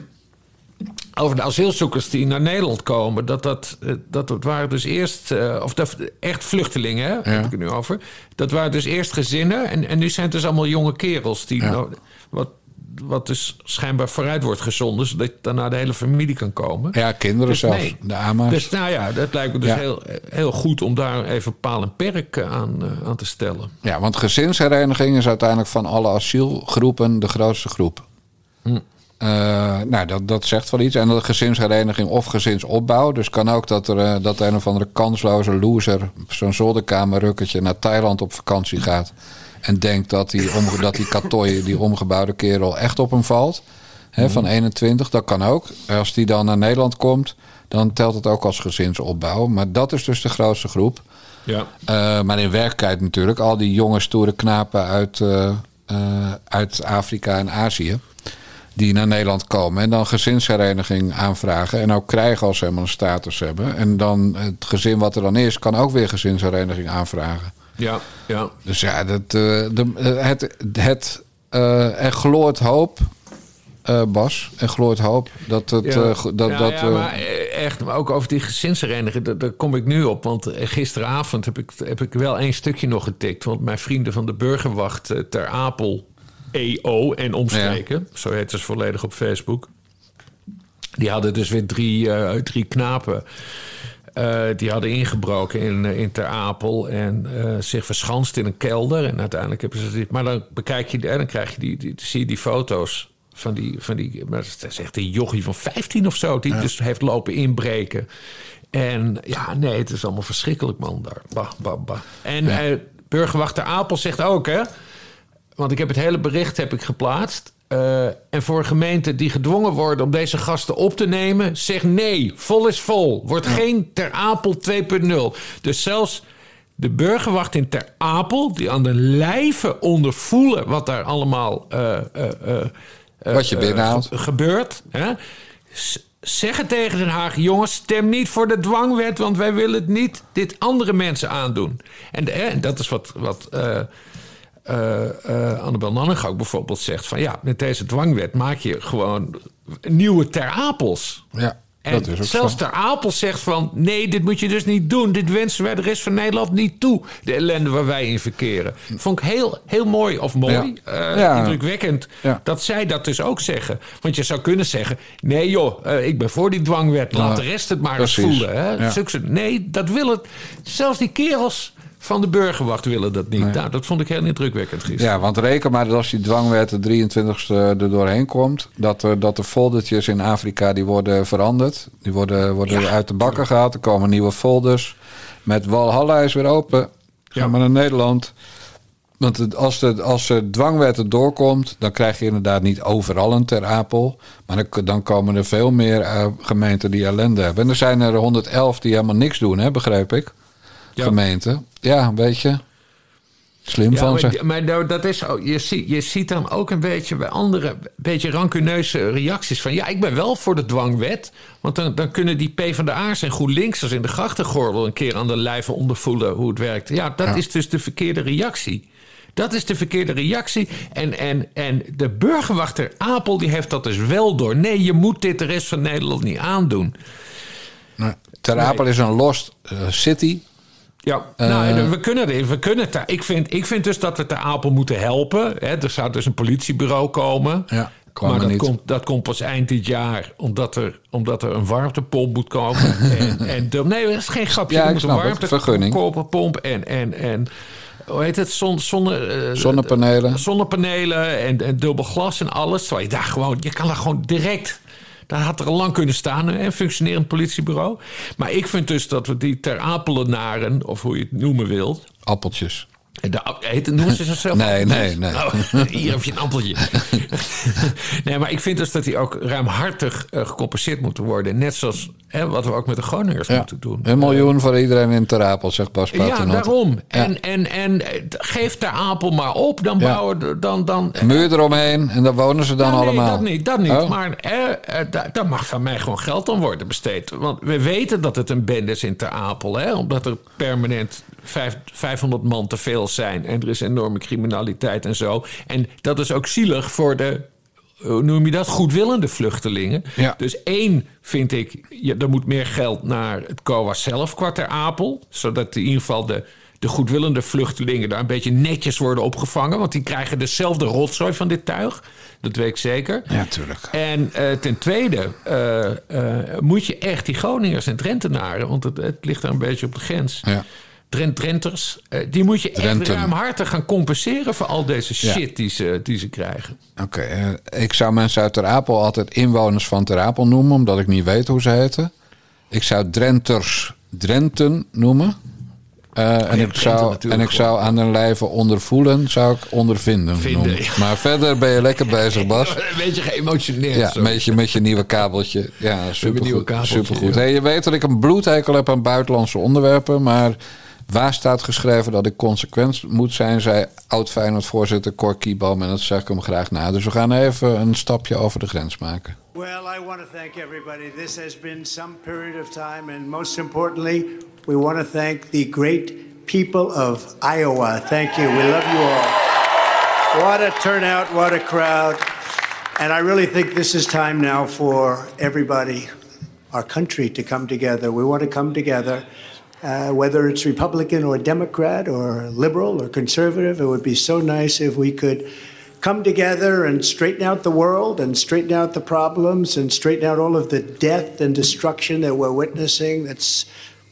over de asielzoekers die naar Nederland komen. Dat, dat, eh, dat, dat waren dus eerst. eh, of dat, echt vluchtelingen, hè, heb ik het nu over. Dat waren dus eerst gezinnen. En, en nu zijn het dus allemaal jonge kerels. Die, nou, wat, wat dus schijnbaar vooruit wordt gezonden. Zodat daarna de hele familie kan komen. Ja, kinderen Dus zelfs. nee. De AMA's. Dus nou ja, dat lijkt me dus Ja. heel, heel goed om daar even paal en perk eh, aan, eh, aan te stellen. Ja, want gezinshereniging is uiteindelijk van alle asielgroepen de grootste groep. Hm. Eh, nou, dat, dat zegt wel iets. En dat gezinshereniging of gezinsopbouw. Dus kan ook dat er dat een of andere kansloze loser... zo'n zolderkamerrukketje naar Thailand op vakantie gaat... en denkt dat die, omge- dat die Katoy, die omgebouwde kerel, echt op hem valt. Van 21, dat kan ook. Als die dan naar Nederland komt, dan telt het ook als gezinsopbouw. Maar dat is dus de grootste groep. Ja. Eh, maar in werkelijkheid natuurlijk, al die jonge stoere knapen uit, eh, eh, uit Afrika en Azië. Die naar Nederland komen en dan gezinshereniging aanvragen. En ook krijgen als ze helemaal een status hebben. En dan het gezin wat er dan is, kan ook weer gezinshereniging aanvragen. Ja, ja. Dus ja, dat, eh, de, eh, het, het, eh, er gloort hoop, Bas. Er gloort hoop dat het. Ja. dat, ja, dat, ja, maar echt, maar ook over die gezinshereniging, daar, kom ik nu op. Want gisteravond heb ik, heb ik wel één stukje nog getikt. Want mijn vrienden van de Burgerwacht ter Apel, EO en omstreken, zo heet ze volledig op Facebook. Die hadden dus weer drie, drie knapen. Eh, die hadden ingebroken in, eh, in Ter Apel en eh, zich verschanst in een kelder. En uiteindelijk hebben ze dit. Maar dan bekijk je, en dan krijg je die, die, zie je die foto's van die, van die. Maar het is echt een jochie van 15 of zo, die dus heeft lopen inbreken. En ja, nee, het is allemaal verschrikkelijk, man. Daar. Bah, bah, bah. En eh, burgerwacht Ter Apel zegt ook, hè. Want ik heb het hele bericht heb ik geplaatst. Eh, en voor gemeenten die gedwongen worden om deze gasten op te nemen, zeg nee. Vol is vol. Wordt geen Ter Apel 2.0. Dus zelfs de burgerwacht in Ter Apel, die aan de lijve ondervoelen wat daar allemaal eh, Wat je binnenhaalt. ge- gebeurt. Hè? Zeggen tegen Den Haag, jongens, stem niet voor de dwangwet, want wij willen het niet dit andere mensen aandoen. En, de- en dat is wat, wat eh, eh, Annabel Nanninga ook bijvoorbeeld zegt: van ja, met deze dwangwet maak je gewoon nieuwe ter Apels. ja. En Dat is ook zelfs zo. Ter Apel zegt van... nee, dit moet je dus niet doen. Dit wensen wij de rest van Nederland niet toe. De ellende waar wij in verkeren. Vond ik heel, heel mooi, of mooi, Ja. eh, Ja. indrukwekkend... Ja. dat zij dat dus ook zeggen. Want je zou kunnen zeggen... nee joh, ik ben voor die dwangwet. Laat de rest het maar eens voelen. Hè? Nee, dat willen... zelfs die kerels van de burgerwacht willen dat niet. Nou, dat vond ik heel indrukwekkend gisteren. Ja, want reken maar dat als die dwangwet de 23ste er doorheen komt... dat, er, dat de foldertjes in Afrika die worden veranderd. Die worden, worden Ja, uit de bakken gehaald. Er komen nieuwe folders. Met Walhalla is weer open. Ga Ja. maar naar Nederland. Want als de, als de dwangwet er doorkomt... dan krijg je inderdaad niet overal een ter Apel. Maar dan, dan komen er veel meer eh, gemeenten die ellende hebben. En er zijn er 111 die helemaal niks doen, hè, begreep ik. Ja. Gemeenten. Ja, weet je. Slim Ja, van ze. maar, maar nou, dat is, je, ziet, je ziet dan ook een beetje bij andere een beetje rancuneuze reacties van... ja, ik ben wel voor de dwangwet. Want dan, dan kunnen die PvdA'ers en GroenLinksers in de grachtengordel... een keer aan de lijve ondervoelen hoe het werkt. Ja, dat is dus de verkeerde reactie. Dat is de verkeerde reactie. En, en, en de burgerwachter Apel die heeft dat dus wel door. Nee, je moet dit de rest van Nederland niet aandoen. Nee. Ter Apel is een lost eh, city. Ja, nou, en we kunnen het. We kunnen het ik, vind, ik vind dus dat we ter Apel moeten helpen. Hè. Er zou dus een politiebureau komen. Ja, kwam maar er dat niet. komt, dat komt pas eind dit jaar, omdat er, omdat er een warmtepomp moet komen. en, en de, nee, dat is geen grapje. Ja, ik moet een snap. Vergunning. warmtepomp en, en, en hoe heet het? Zon, zonne, eh, Zonnepanelen. zonnepanelen en, en dubbel glas en alles. Terwijl je daar gewoon, je kan daar gewoon direct. Daar had er al lang kunnen staan, een functionerend politiebureau. Maar ik vind dus dat we die ter Apelenaren, of hoe je het noemen wilt. Appeltjes. De, noemen ze zichzelf Nee, nee, nee. Oh, hier heb je een appeltje. nee, maar ik vind dus dat die ook ruimhartig eh, gecompenseerd moeten worden. Net zoals hè, wat we ook met de Groningers Ja. moeten doen. Een miljoen voor iedereen in Ter Apel, zegt Bas Ja, daarom. Ja. En, en, en eh, geef de Apel maar op. Dan bouwen de- dan, dan, muur eromheen en daar wonen ze dan nee, allemaal. dat niet, dat niet. Oh. Maar eh, eh, da- daar mag van mij gewoon geld aan worden besteed. Want we weten dat het een bende is in Ter Apel. Hè? Omdat er permanent 500 man te veel zijn. En er is enorme criminaliteit en zo. En dat is ook zielig voor de... Hoe noem je dat? Goedwillende vluchtelingen. Ja. Dus één vind ik, ja, er moet meer geld naar het COA zelf, qua Ter Apel. Zodat in ieder geval de, de goedwillende vluchtelingen daar een beetje netjes worden opgevangen. Want die krijgen dezelfde rotzooi van dit tuig. Dat weet ik zeker. Ja, tuurlijk. En eh, ten tweede eh, eh, moet je echt die Groningers en Drentenaren... want het, het ligt daar een beetje op de grens... Ja. Drent, Drenters, eh, die moet je echt Drenten. ruimhartig gaan compenseren... voor al deze Ja. shit die, ze, die ze krijgen. Oké, eh, ik zou mensen uit Ter Apel altijd inwoners van Ter Apel noemen, omdat ik niet weet hoe ze heten. Ik zou Drenters Drenten noemen. Eh, en, ik zou, en ik zou aan hun lijve ondervoelen, zou ik ondervinden Vinden, ja. Maar verder ben je lekker bezig, Bas. Een beetje geëmotioneerd. Ja, zo. met je, met je nieuwe kabeltje. Ja, nieuwe supergoed. kabeltje, supergoed. ja. Hey, je weet dat ik een bloedhekel heb aan buitenlandse onderwerpen. Maar waar staat geschreven dat ik consequent moet zijn... zei oud-Feyenoord-voorzitter Cor Kieboom. En dat zeg ik hem graag na. Dus we gaan even een stapje over de grens maken. Well, I want to thank everybody. This has been some period of time, and most importantly, we want to thank the great people of Iowa. Thank you. We love you all. What a turnout, what a crowd. And I really think this is time now for everybody, our country, to come together. We want to come together. Uh, whether it's Republican or Democrat or liberal or conservative, it would be so nice if we could come together and straighten out the world and straighten out the problems and straighten out all of the death and destruction that we're witnessing. That's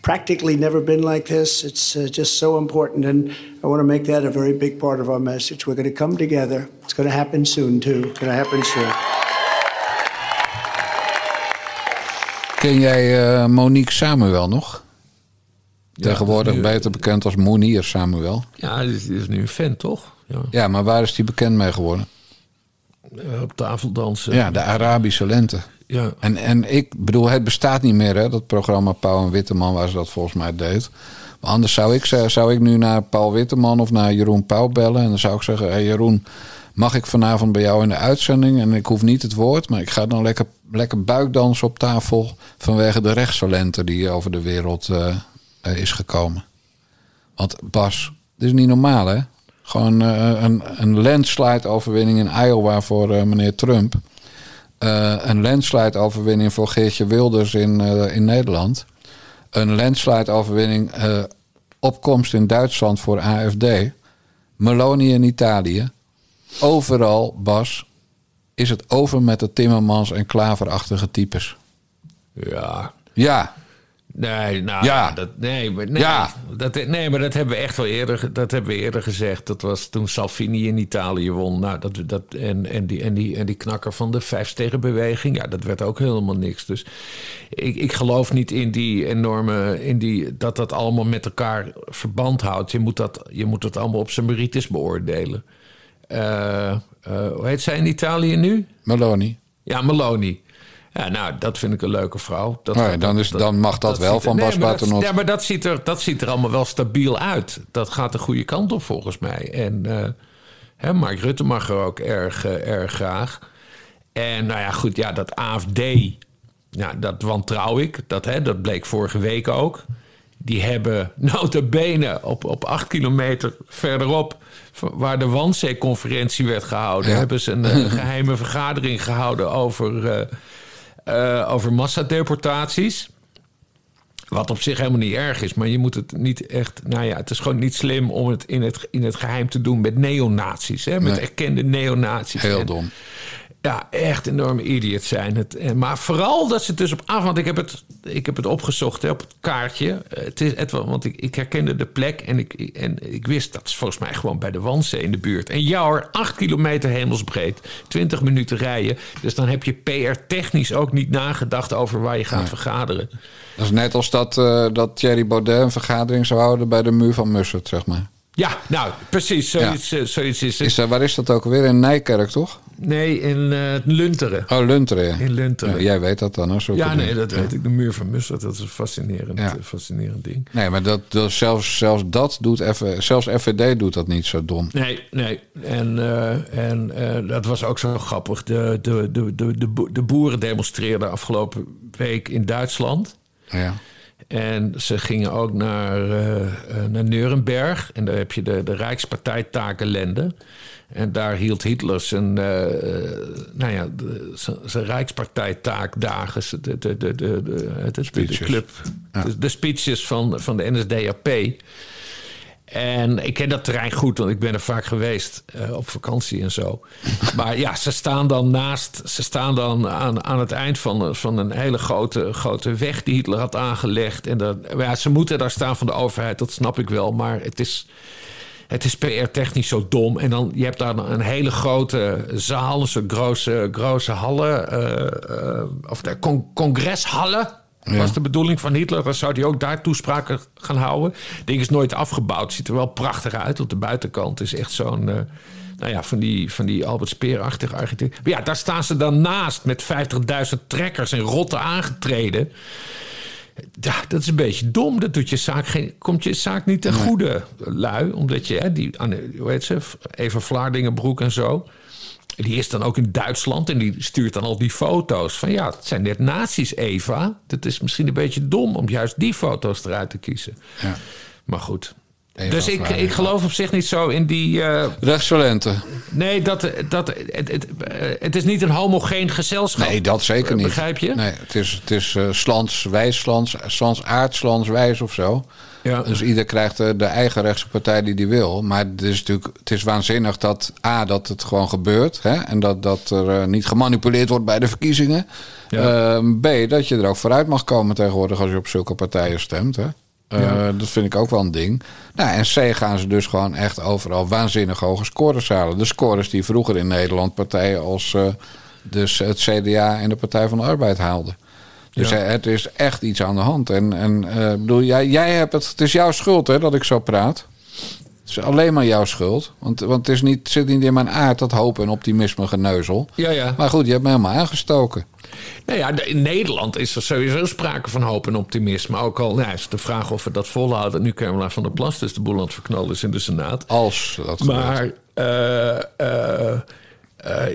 practically never been like this. It's uh, just so important. And I want to make that a very big part of our message. We're going to come together. It's going to happen soon, too. It's going to happen soon. Ken jij eh, Monique Samuel nog? Tegenwoordig nu- beter bekend als Monier Samuel. Ja, die is, nu een fan, toch? Ja. Ja, maar waar is die bekend mee geworden? Eh, op tafel dansen. Ja, de Arabische lente. Ja. En, en ik bedoel, het bestaat niet meer, hè, dat programma Pauw en Witteman, waar ze dat volgens mij deed. Maar anders zou ik, zou ik nu naar Paul Witteman of naar Jeroen Pauw bellen. En dan zou ik zeggen: hey Jeroen, mag ik vanavond bij jou in de uitzending? En ik hoef niet het woord, maar ik ga dan lekker, lekker buikdansen op tafel. vanwege de rechtse lente die over de wereld eh, eh, is gekomen. Want Bas, dit is niet normaal, hè? Gewoon eh, een, een landslide-overwinning in Iowa voor eh, meneer Trump. Een landslide-overwinning voor Geertje Wilders in, in Nederland. Een landslide-overwinning, eh, opkomst in Duitsland voor AFD. Meloni in Italië. Overal, Bas, is het over met de Timmermans en Klaverachtige types. Ja. Ja, Nee, nou, Ja. dat, nee, maar, nee, Ja. dat, nee, maar dat hebben we echt wel eerder, dat hebben we eerder gezegd. Dat was toen Salvini in Italië won. Nou, dat, dat, en, en, die, en, die, en die knakker van de vijfstegenbeweging, ja, dat werd ook helemaal niks. Dus ik, ik geloof niet in die enorme, in die, dat dat allemaal met elkaar verband houdt. Je moet dat, je moet dat allemaal op zijn merites beoordelen. Eh, eh, hoe heet zij in Italië nu? Meloni. Ja, Meloni. Ja, nou, dat vind ik een leuke vrouw. Dat, Nou ja, dan is- dan mag dat wel ziet van Bas Paternotte. Ja, maar dat ziet, er, dat ziet er allemaal wel stabiel uit. Dat gaat de goede kant op volgens mij. En eh, hè, Mark Rutte mag er ook erg, eh, erg graag. En nou ja, goed, ja, dat AFD, ja, dat wantrouw ik. Dat, hè, dat bleek vorige week ook. Die hebben notabene op, op acht kilometer verderop... waar de Wannsee-conferentie werd gehouden... Ja. hebben ze een eh, geheime vergadering gehouden over, eh, over massadeportaties. Wat op zich helemaal niet erg is, maar je moet het niet echt. Nou ja, het is gewoon niet slim om het in het, in het geheim te doen met neonazies. Hè? Met Nee. erkende neonazies. Heel En- dom. Ja, echt enorme idiots zijn het. En, maar vooral dat ze het dus op af... Want ik heb het, ik heb het opgezocht hè, op het kaartje. Eh, Het is, het, want ik, ik herkende de plek en ik, en ik wist... dat is volgens mij gewoon bij de Wandzee in de buurt. En ja hoor, acht kilometer hemelsbreed. 20 minuten rijden. Dus dan heb je PR-technisch ook niet nagedacht... over waar je gaat vergaderen. Dat is net als dat, eh, dat Thierry Baudet een vergadering zou houden bij de muur van Mussert, zeg maar. Ja, nou, precies. Zoiets, eh, zoiets is het. Is waar is dat ook weer? In Nijkerk, toch? Nee, in eh, Lunteren. Oh, Lunteren. In Lunteren. Jij weet dat dan, hè? zulke Ja, nee, dat weet ik. De muur van Mussert, dat is een fascinerend, Ja. eh, fascinerend ding. Nee, maar dat, dat, zelfs, zelfs dat doet even... Zelfs FVD doet dat niet zo dom. Nee, nee. En, eh, en dat was ook zo grappig. De, de, de, de, de, bo- de boeren demonstreerden afgelopen week in Duitsland. Ja. En ze gingen ook naar, naar Nuremberg. En daar heb je de, de Rijkspartijtakenlende. En daar hield Hitler zijn, eh, eh, nou ja, de- zijn, zijn Rijkspartijtaakdagen. De, de, de, de, club. De, de speeches van, van de NSDAP. En ik ken dat terrein goed, want ik ben er vaak geweest eh, op vakantie en zo. Maar ja, ze staan dan naast, ze staan dan aan, aan het eind van, van een hele grote, grote weg die Hitler had aangelegd. En dat, ja, ze moeten daar staan van de overheid, dat snap ik wel. Maar het is, het is PR-technisch zo dom. En dan, je hebt daar een hele grote zaal, een soort grote, grote hallen, eh, eh, of de con- congreshallen. Ja. Was de bedoeling van Hitler, dan zou hij ook daar toespraken gaan houden. Het ding is nooit afgebouwd, ziet er wel prachtig uit. Op de buitenkant is echt zo'n, eh, nou ja, van die, van die Albert Speer-achtige architect. Maar ja, daar staan ze dan naast met 50.000 trekkers en rotten aangetreden. Ja, dat is een beetje dom. Dat doet je zaak geen, komt je zaak niet ten goede, lui. Omdat je, hè, die, hoe heet ze, Eva Vlaardingenbroek en zo... Die is dan ook in Duitsland en die stuurt dan al die foto's. Van ja, het zijn net nazi's, Eva. Dat is misschien een beetje dom om juist die foto's eruit te kiezen. Ja. Maar goed. Dus ik, ik geloof op zich niet zo in die... eh, Rechtstalenten. nee, dat, dat, het, het, eh, het is niet een homogeen gezelschap. Nee, dat zeker niet. Begrijp je? Nee, het is, het is eh, slans, wijs, slans, slans, aard, slans, wijs of zo. Ja. Dus ieder krijgt de, de eigen rechtse partij die die wil. Maar het is natuurlijk het is waanzinnig dat A, dat het gewoon gebeurt. Hè? En dat, dat er niet gemanipuleerd wordt bij de verkiezingen. Ja. Eh, B, dat je er ook vooruit mag komen tegenwoordig als je op zulke partijen stemt. Hè? Eh, Dat vind ik ook wel een ding. Nou, en C gaan ze dus gewoon echt overal waanzinnig hoge scores halen. De scores die vroeger in Nederland partijen als eh, dus het CDA en de Partij van de Arbeid haalden. Dus Ja. eh, het is echt iets aan de hand. En, en bedoel, jij, jij hebt het, het is jouw schuld hè, dat ik zo praat. Het is alleen maar jouw schuld. Want, want het is niet, zit niet in mijn aard, dat hoop en optimisme geneuzel. Ja, ja. Maar goed, je hebt me helemaal aangestoken. Nou ja, in Nederland is er sowieso sprake van hoop en optimisme. Ook al nou, is de vraag of we dat volhouden. Nu Carola van der Plas dus de boel aan het verknallen is in de Senaat. Als dat gebeurt. Maar eh, eh,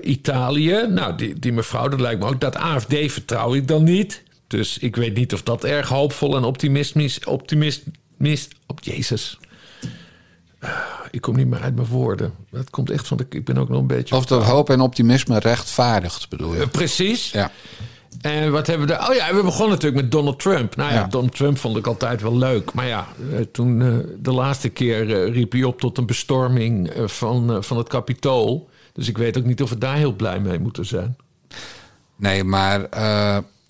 Italië, nou, die, die mevrouw, dat lijkt me ook. Dat AFD vertrouw ik dan niet. Dus ik weet niet of dat erg hoopvol en optimistisch... optimist, op Jezus. Ik kom niet meer uit mijn woorden. Dat komt echt van de. Ik ben ook nog een beetje. Of dat hoop en optimisme rechtvaardigt, bedoel je? Eh, precies. Ja. En wat hebben we daar? Oh ja, we begonnen natuurlijk met Donald Trump. Nou ja, Ja. Donald Trump vond ik altijd wel leuk. Maar ja, eh, toen eh, de laatste keer riep hij op tot een bestorming van, van het Capitool. Dus ik weet ook niet of we daar heel blij mee moeten zijn. Nee, maar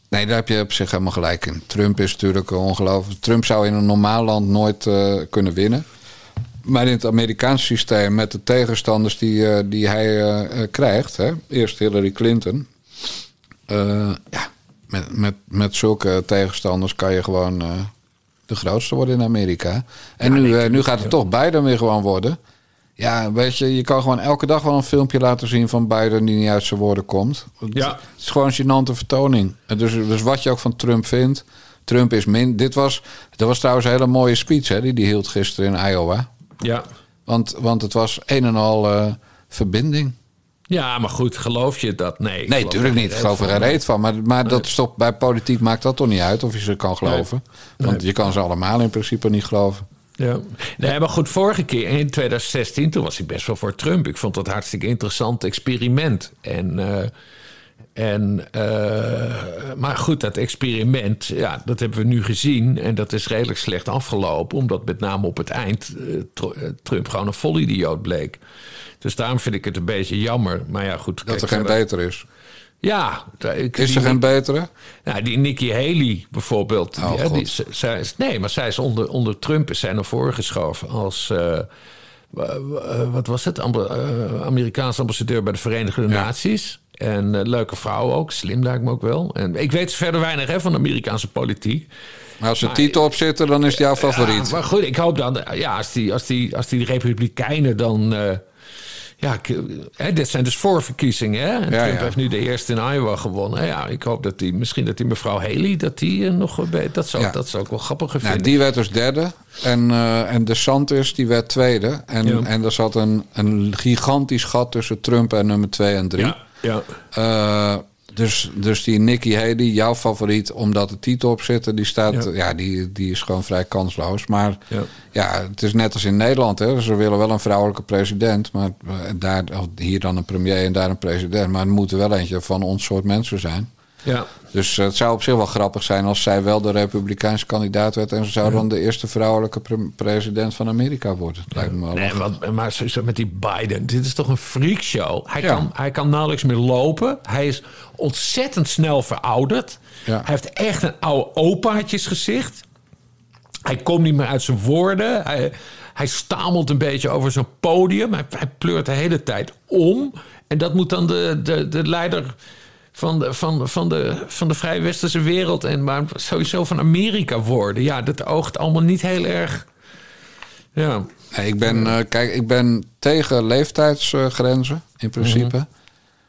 nee, daar heb je op zich helemaal gelijk in. Trump is natuurlijk ongelooflijk. Trump zou in een normaal land nooit kunnen winnen. Maar in het Amerikaanse systeem met de tegenstanders die, eh, die hij eh, eh, krijgt, hè, eerst Hillary Clinton. ja, met, met, met zulke tegenstanders kan je gewoon de grootste worden in Amerika. En nu, nu gaat het toch Biden weer gewoon worden. Ja, weet je, je kan gewoon elke dag wel een filmpje laten zien van Biden die niet uit zijn woorden komt. Ja. Het is gewoon een gênante vertoning. En Dus, dus wat je ook van Trump vindt, Trump is min. Dit was, dat was trouwens een hele mooie speech hè, die hij hield gisteren in Iowa. Ja. Want, want het was een en al eh, verbinding. Ja, maar goed, geloof je dat? Nee, ik Nee, natuurlijk niet. Ik geloof er geen reet van. Maar, maar dat is toch, bij politiek maakt dat toch niet uit of je ze kan geloven. Want Nee. je kan ze allemaal in principe niet geloven. Ja. Nee, maar goed, vorige keer in 2016, toen was hij best wel voor Trump. Ik vond dat een hartstikke interessant experiment. En, eh, en, eh, maar goed, dat experiment, ja, dat hebben we nu gezien. En dat is redelijk slecht afgelopen, omdat met name op het eind eh, eh, Trump gewoon een volidioot bleek. Dus daarom vind ik het een beetje jammer. Maar ja, goed. Dat er geen beter is. Ja. ik- Is er geen betere? nou, die Nikki Haley bijvoorbeeld. Oh, die, z- zij nee, maar zij is onder, onder Trump is zij naar voren geschoven als. Wat was het? Eh, Amerikaanse ambassadeur bij de Verenigde Naties. En eh, leuke vrouw ook, slim lijkt me ook wel. En ik weet verder weinig hè, van de Amerikaanse politiek. Maar als er titel op zitten, dan is het jouw favoriet. Ja, maar goed, ik hoop dan, ja, als die, als die, als die Republikeinen dan. Ja, ik- hè, dit zijn dus voorverkiezingen. Hè? En Ja, Trump ja. heeft nu de eerste in Iowa gewonnen. Ja, ik hoop dat die, misschien dat die mevrouw Haley, dat die eh, nog. be- Dat zou, Ja. dat zou ik wel grappig Nou, vinden. die werd dus derde. En, eh en de Santis die werd tweede. En, Ja. en er zat een, een gigantisch gat tussen Trump en nummer twee en drie. ja, ja. Eh, dus, dus die Nikki Haley, jouw favoriet, omdat de titel op zit, die staat, ja, Ja. die, die is gewoon vrij kansloos. Maar ja. Ja. het is net als in Nederland. Hè. Ze willen wel een vrouwelijke president, maar daar, hier dan een premier en daar een president. Maar het moet er wel eentje van ons soort mensen zijn. Ja. Dus eh, het zou op zich wel grappig zijn als zij wel de Republikeinse kandidaat werd. En ze zou dan de eerste vrouwelijke pre- president van Amerika worden. Dat lijkt me wel Nee, wat, maar met die Biden, dit is toch een freakshow. Hij, Ja. kan, hij kan nauwelijks meer lopen. Hij is ontzettend snel verouderd. Ja. Hij heeft echt een oude opaatjesgezicht. Hij komt niet meer uit zijn woorden. Hij, hij stamelt een beetje over zo'n podium. Hij, hij pleurt de hele tijd om. En dat moet dan de, de, de leider van de, van, van, de, van de vrij westerse wereld... en maar sowieso van Amerika worden. Ja, dat oogt allemaal niet heel erg... Ja, ik ben, eh, kijk, ik ben tegen leeftijdsgrenzen in principe. Mhm.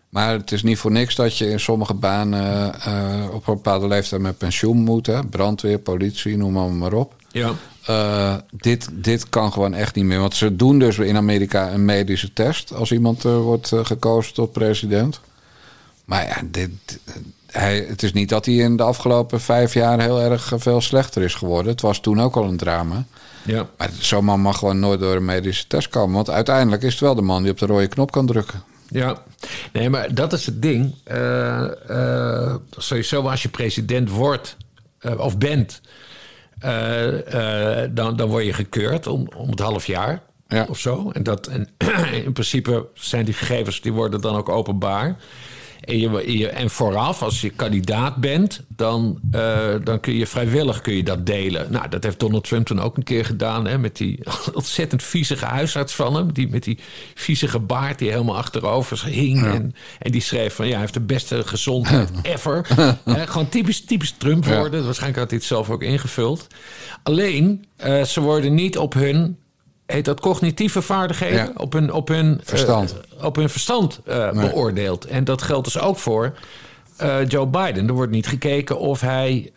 Maar het is niet voor niks dat je in sommige banen eh, op een bepaalde leeftijd met pensioen moet. Hè? Brandweer, politie, noem maar, maar op. ja. Eh, dit, dit kan gewoon echt niet meer. Want ze doen dus in Amerika een medische test als iemand eh, wordt eh, gekozen tot president. Maar ja, dit, hij, het is niet dat hij in de afgelopen vijf jaar heel erg eh, veel slechter is geworden. Het was toen ook al een drama. ja. Maar zo'n man mag gewoon nooit door een medische test komen. Want uiteindelijk is het wel de man die op de rode knop kan drukken. Ja, nee, maar dat is het ding. Eh, eh, sowieso als je president wordt of bent, dan, dan word je gekeurd om, om het half jaar Ja. of zo. En, dat, en in principe zijn die gegevens die worden dan ook openbaar. En, je, je- en vooraf, als je kandidaat bent, dan, eh, dan kun je vrijwillig kun je dat delen. Nou, dat heeft Donald Trump toen ook een keer gedaan. Hè, met die ontzettend viezige huisarts van hem. Die met die viezige baard die helemaal achterover hing. En, en die schreef van ja, hij heeft de beste gezondheid ever. Hè, gewoon typisch, typisch Trump Ja. worden. Waarschijnlijk had hij het zelf ook ingevuld. Alleen, eh, ze worden niet op hun heet dat cognitieve vaardigheden, Ja. op hun, op hun eh, Verstand. op hun verstand eh, Nee. beoordeeld. En dat geldt dus ook voor eh, Joe Biden. Er wordt niet gekeken of hij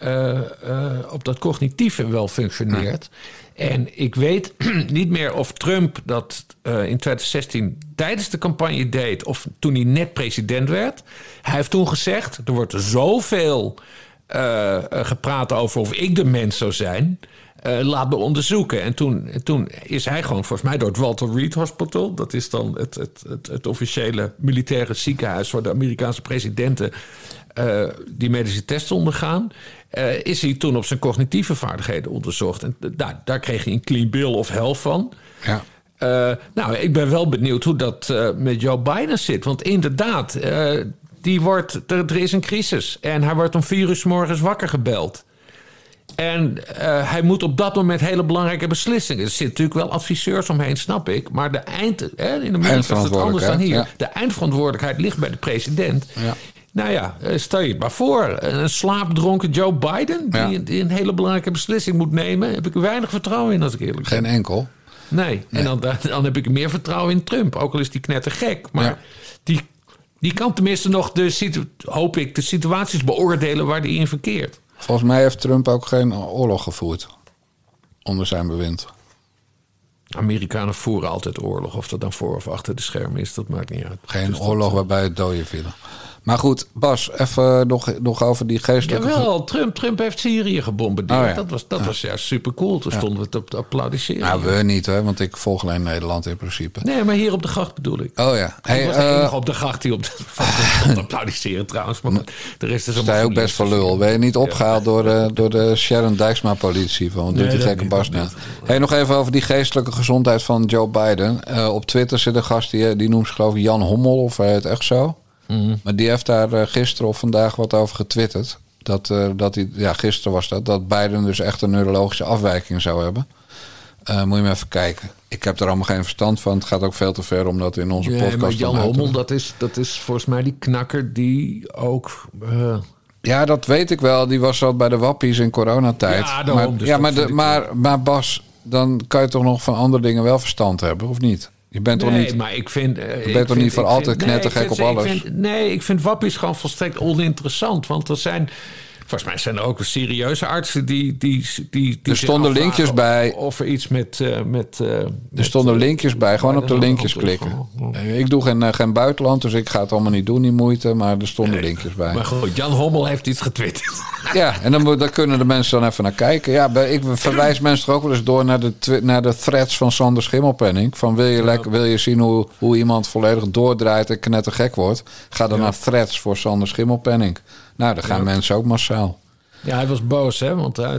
op dat cognitieve wel functioneert. En ik weet niet meer of Trump dat in 2016 tijdens de campagne deed of toen hij net president werd. Hij heeft toen gezegd: er wordt zoveel gepraat over of ik de mens zou zijn. Eh, laat me onderzoeken. En toen, en toen is hij gewoon, volgens mij, door het Walter Reed Hospital. Dat is dan het, het, het, het officiële militaire ziekenhuis waar de Amerikaanse presidenten eh, die medische tests ondergaan. eh, is hij toen op zijn cognitieve vaardigheden onderzocht. En daar, daar kreeg hij een clean bill of health van. Ja. Nou, ik ben wel benieuwd hoe dat met Joe Biden zit. Want inderdaad, die wordt, er, er is een crisis. En hij wordt om vier uur 's morgens wakker gebeld. En eh, hij moet op dat moment hele belangrijke beslissingen. Er zitten natuurlijk wel adviseurs omheen, snap ik. Maar de eind, hè, in Amerika is het anders dan hier. Ja. De eindverantwoordelijkheid ligt bij de president. Ja. Nou ja, eh, stel je het maar voor. Een slaapdronken Joe Biden... Die, Ja. een- die een hele belangrijke beslissing moet nemen... heb ik weinig vertrouwen in, als ik eerlijk ben. Geen enkel. Nee, en dan, dan heb ik meer vertrouwen in Trump. Ook al is die knettergek. Maar Ja. die, die kan tenminste nog, de, hoop ik, de situaties beoordelen waar die in verkeert. Volgens mij heeft Trump ook geen oorlog gevoerd. Onder zijn bewind. Amerikanen voeren altijd oorlog. Of dat dan voor of achter de schermen is, dat maakt niet uit. Geen Dus dat- oorlog waarbij het doden vielen. Maar goed, Bas, even nog, nog over die geestelijke... Jawel, Trump, Trump heeft Syrië gebombardeerd. Oh ja. Dat was, dat was juist super cool. Toen stonden we te, te applaudisseren. Nou, we niet, hè, want ik volg alleen Nederland in principe. Nee, maar hier op de gracht bedoel ik. Oh ja. ik Hey, was de eh, enige op de gracht die op de, van applaudisseren trouwens. Maar de rest is sta je ook best voor lul. Ben je niet opgehaald door, de, door de Sharon Dijksma-politie? Van, doet die gekke Bas nou? Hey, nog even over die geestelijke gezondheid van Joe Biden. Eh, op Twitter zit een gast, die, die noemt zich geloof ik Jan Hommel, of hij het echt zo. Mhm. Maar die heeft daar eh, gisteren of vandaag wat over getwitterd. Dat, eh, dat hij, ja, gisteren was dat, dat Biden dus echt een neurologische afwijking zou hebben. Eh, moet je maar even kijken. Ik heb er allemaal geen verstand van. Het gaat ook veel te ver om dat in onze Nee, podcast maar Jan. Hommel, dat is, dat is volgens mij die knakker die ook... Ja, dat weet ik wel. Die was al bij de wappies in coronatijd. Ja, daarom, maar, dus ja, maar, de, maar, maar Bas, dan kan je toch nog van andere dingen wel verstand hebben, of niet? Je bent toch nee, niet... maar ik vind... eh, bent ik toch vind- niet voor altijd vind- knettergek vind- op ik alles? vind- nee, ik vind wappies gewoon volstrekt oninteressant. Want er zijn... Volgens mij zijn er ook serieuze artsen die... die, die, die Er stonden linkjes bij. Of er iets met... eh, met eh, Er met, stonden eh, linkjes bij, gewoon op de linkjes klikken. Ik doe geen, geen buitenland, dus ik ga het allemaal niet doen, die moeite. Maar er stonden linkjes bij. Maar goed, Jan Hommel heeft iets getwitterd. Ja, en dan, dan kunnen de mensen dan even naar kijken. Ja, ik verwijs mensen toch ook wel eens door naar de, naar de threads van Sander Schimmelpenning. Van wil je, lekker, wil je zien hoe, hoe iemand volledig doordraait en knettergek wordt? Ga dan naar threads voor Sander Schimmelpenning. Nou, dan gaan mensen ook massaal. Ja, hij was boos, hè? Want uh,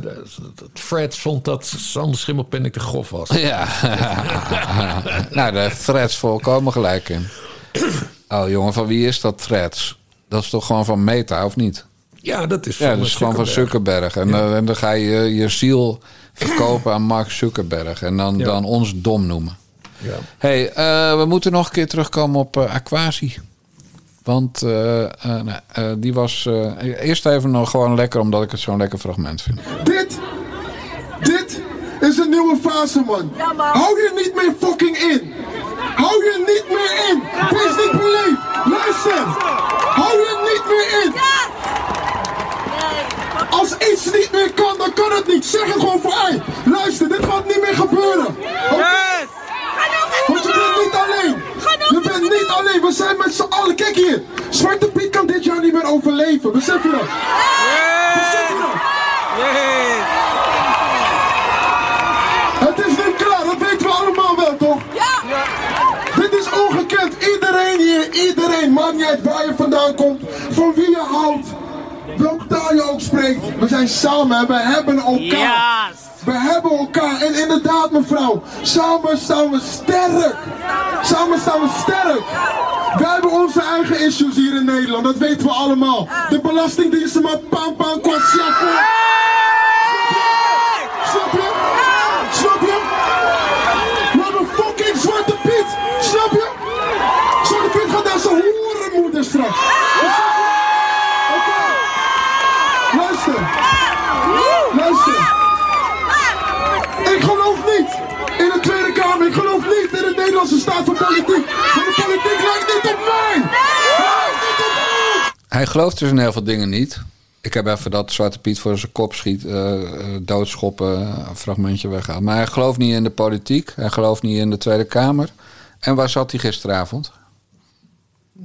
Fred vond dat Sander Schimmelpenning te grof was. Ja, nou, daar heeft volkomen gelijk in. Oh jongen, van wie is dat threads? Dat is toch gewoon van Meta, of niet? Ja, dat is Ja, dat is gewoon van Zuckerberg. En, eh, en dan ga je je ziel verkopen aan Mark Zuckerberg. En dan, Ja. dan ons dom noemen. Ja. hey, eh, we moeten nog een keer terugkomen op uh, Aquasi. Want uh, uh, nou, uh, die was eerst even nog gewoon lekker, omdat ik het zo'n lekker fragment vind. Dit, dit is een nieuwe fase, man. Hou je niet meer fucking in. Hou je niet meer in. Wees niet beleefd. Luister. Hou je niet meer in. Als iets niet meer kan, dan kan het niet. Zeg het gewoon voor ei. Luister, dit gaat niet meer gebeuren. Okay? Want je bent niet alleen. Je bent niet alleen. We zijn met z'n allen. Kijk hier. Zwarte Piet kan dit jaar niet meer overleven. Besef je dat? Besef je dat? Het is nu klaar. Dat weten we allemaal wel, toch? Ja. Dit is ongekend. Iedereen hier, iedereen. Maakt niet uit waar je vandaan komt. Van wie je houdt. Spreekt. We zijn samen. We hebben elkaar. We hebben elkaar. En inderdaad, mevrouw. Samen staan we sterk. Samen staan we sterk. Wij hebben onze eigen issues hier in Nederland. Dat weten we allemaal. De belastingdiensten maar pam pam voor. Hij gelooft dus in heel veel dingen niet. Ik heb even dat Zwarte Piet voor zijn kop schiet, uh, doodschoppen, een fragmentje weggehaald. Maar hij gelooft niet in de politiek. Hij gelooft niet in de Tweede Kamer. En waar zat hij gisteravond?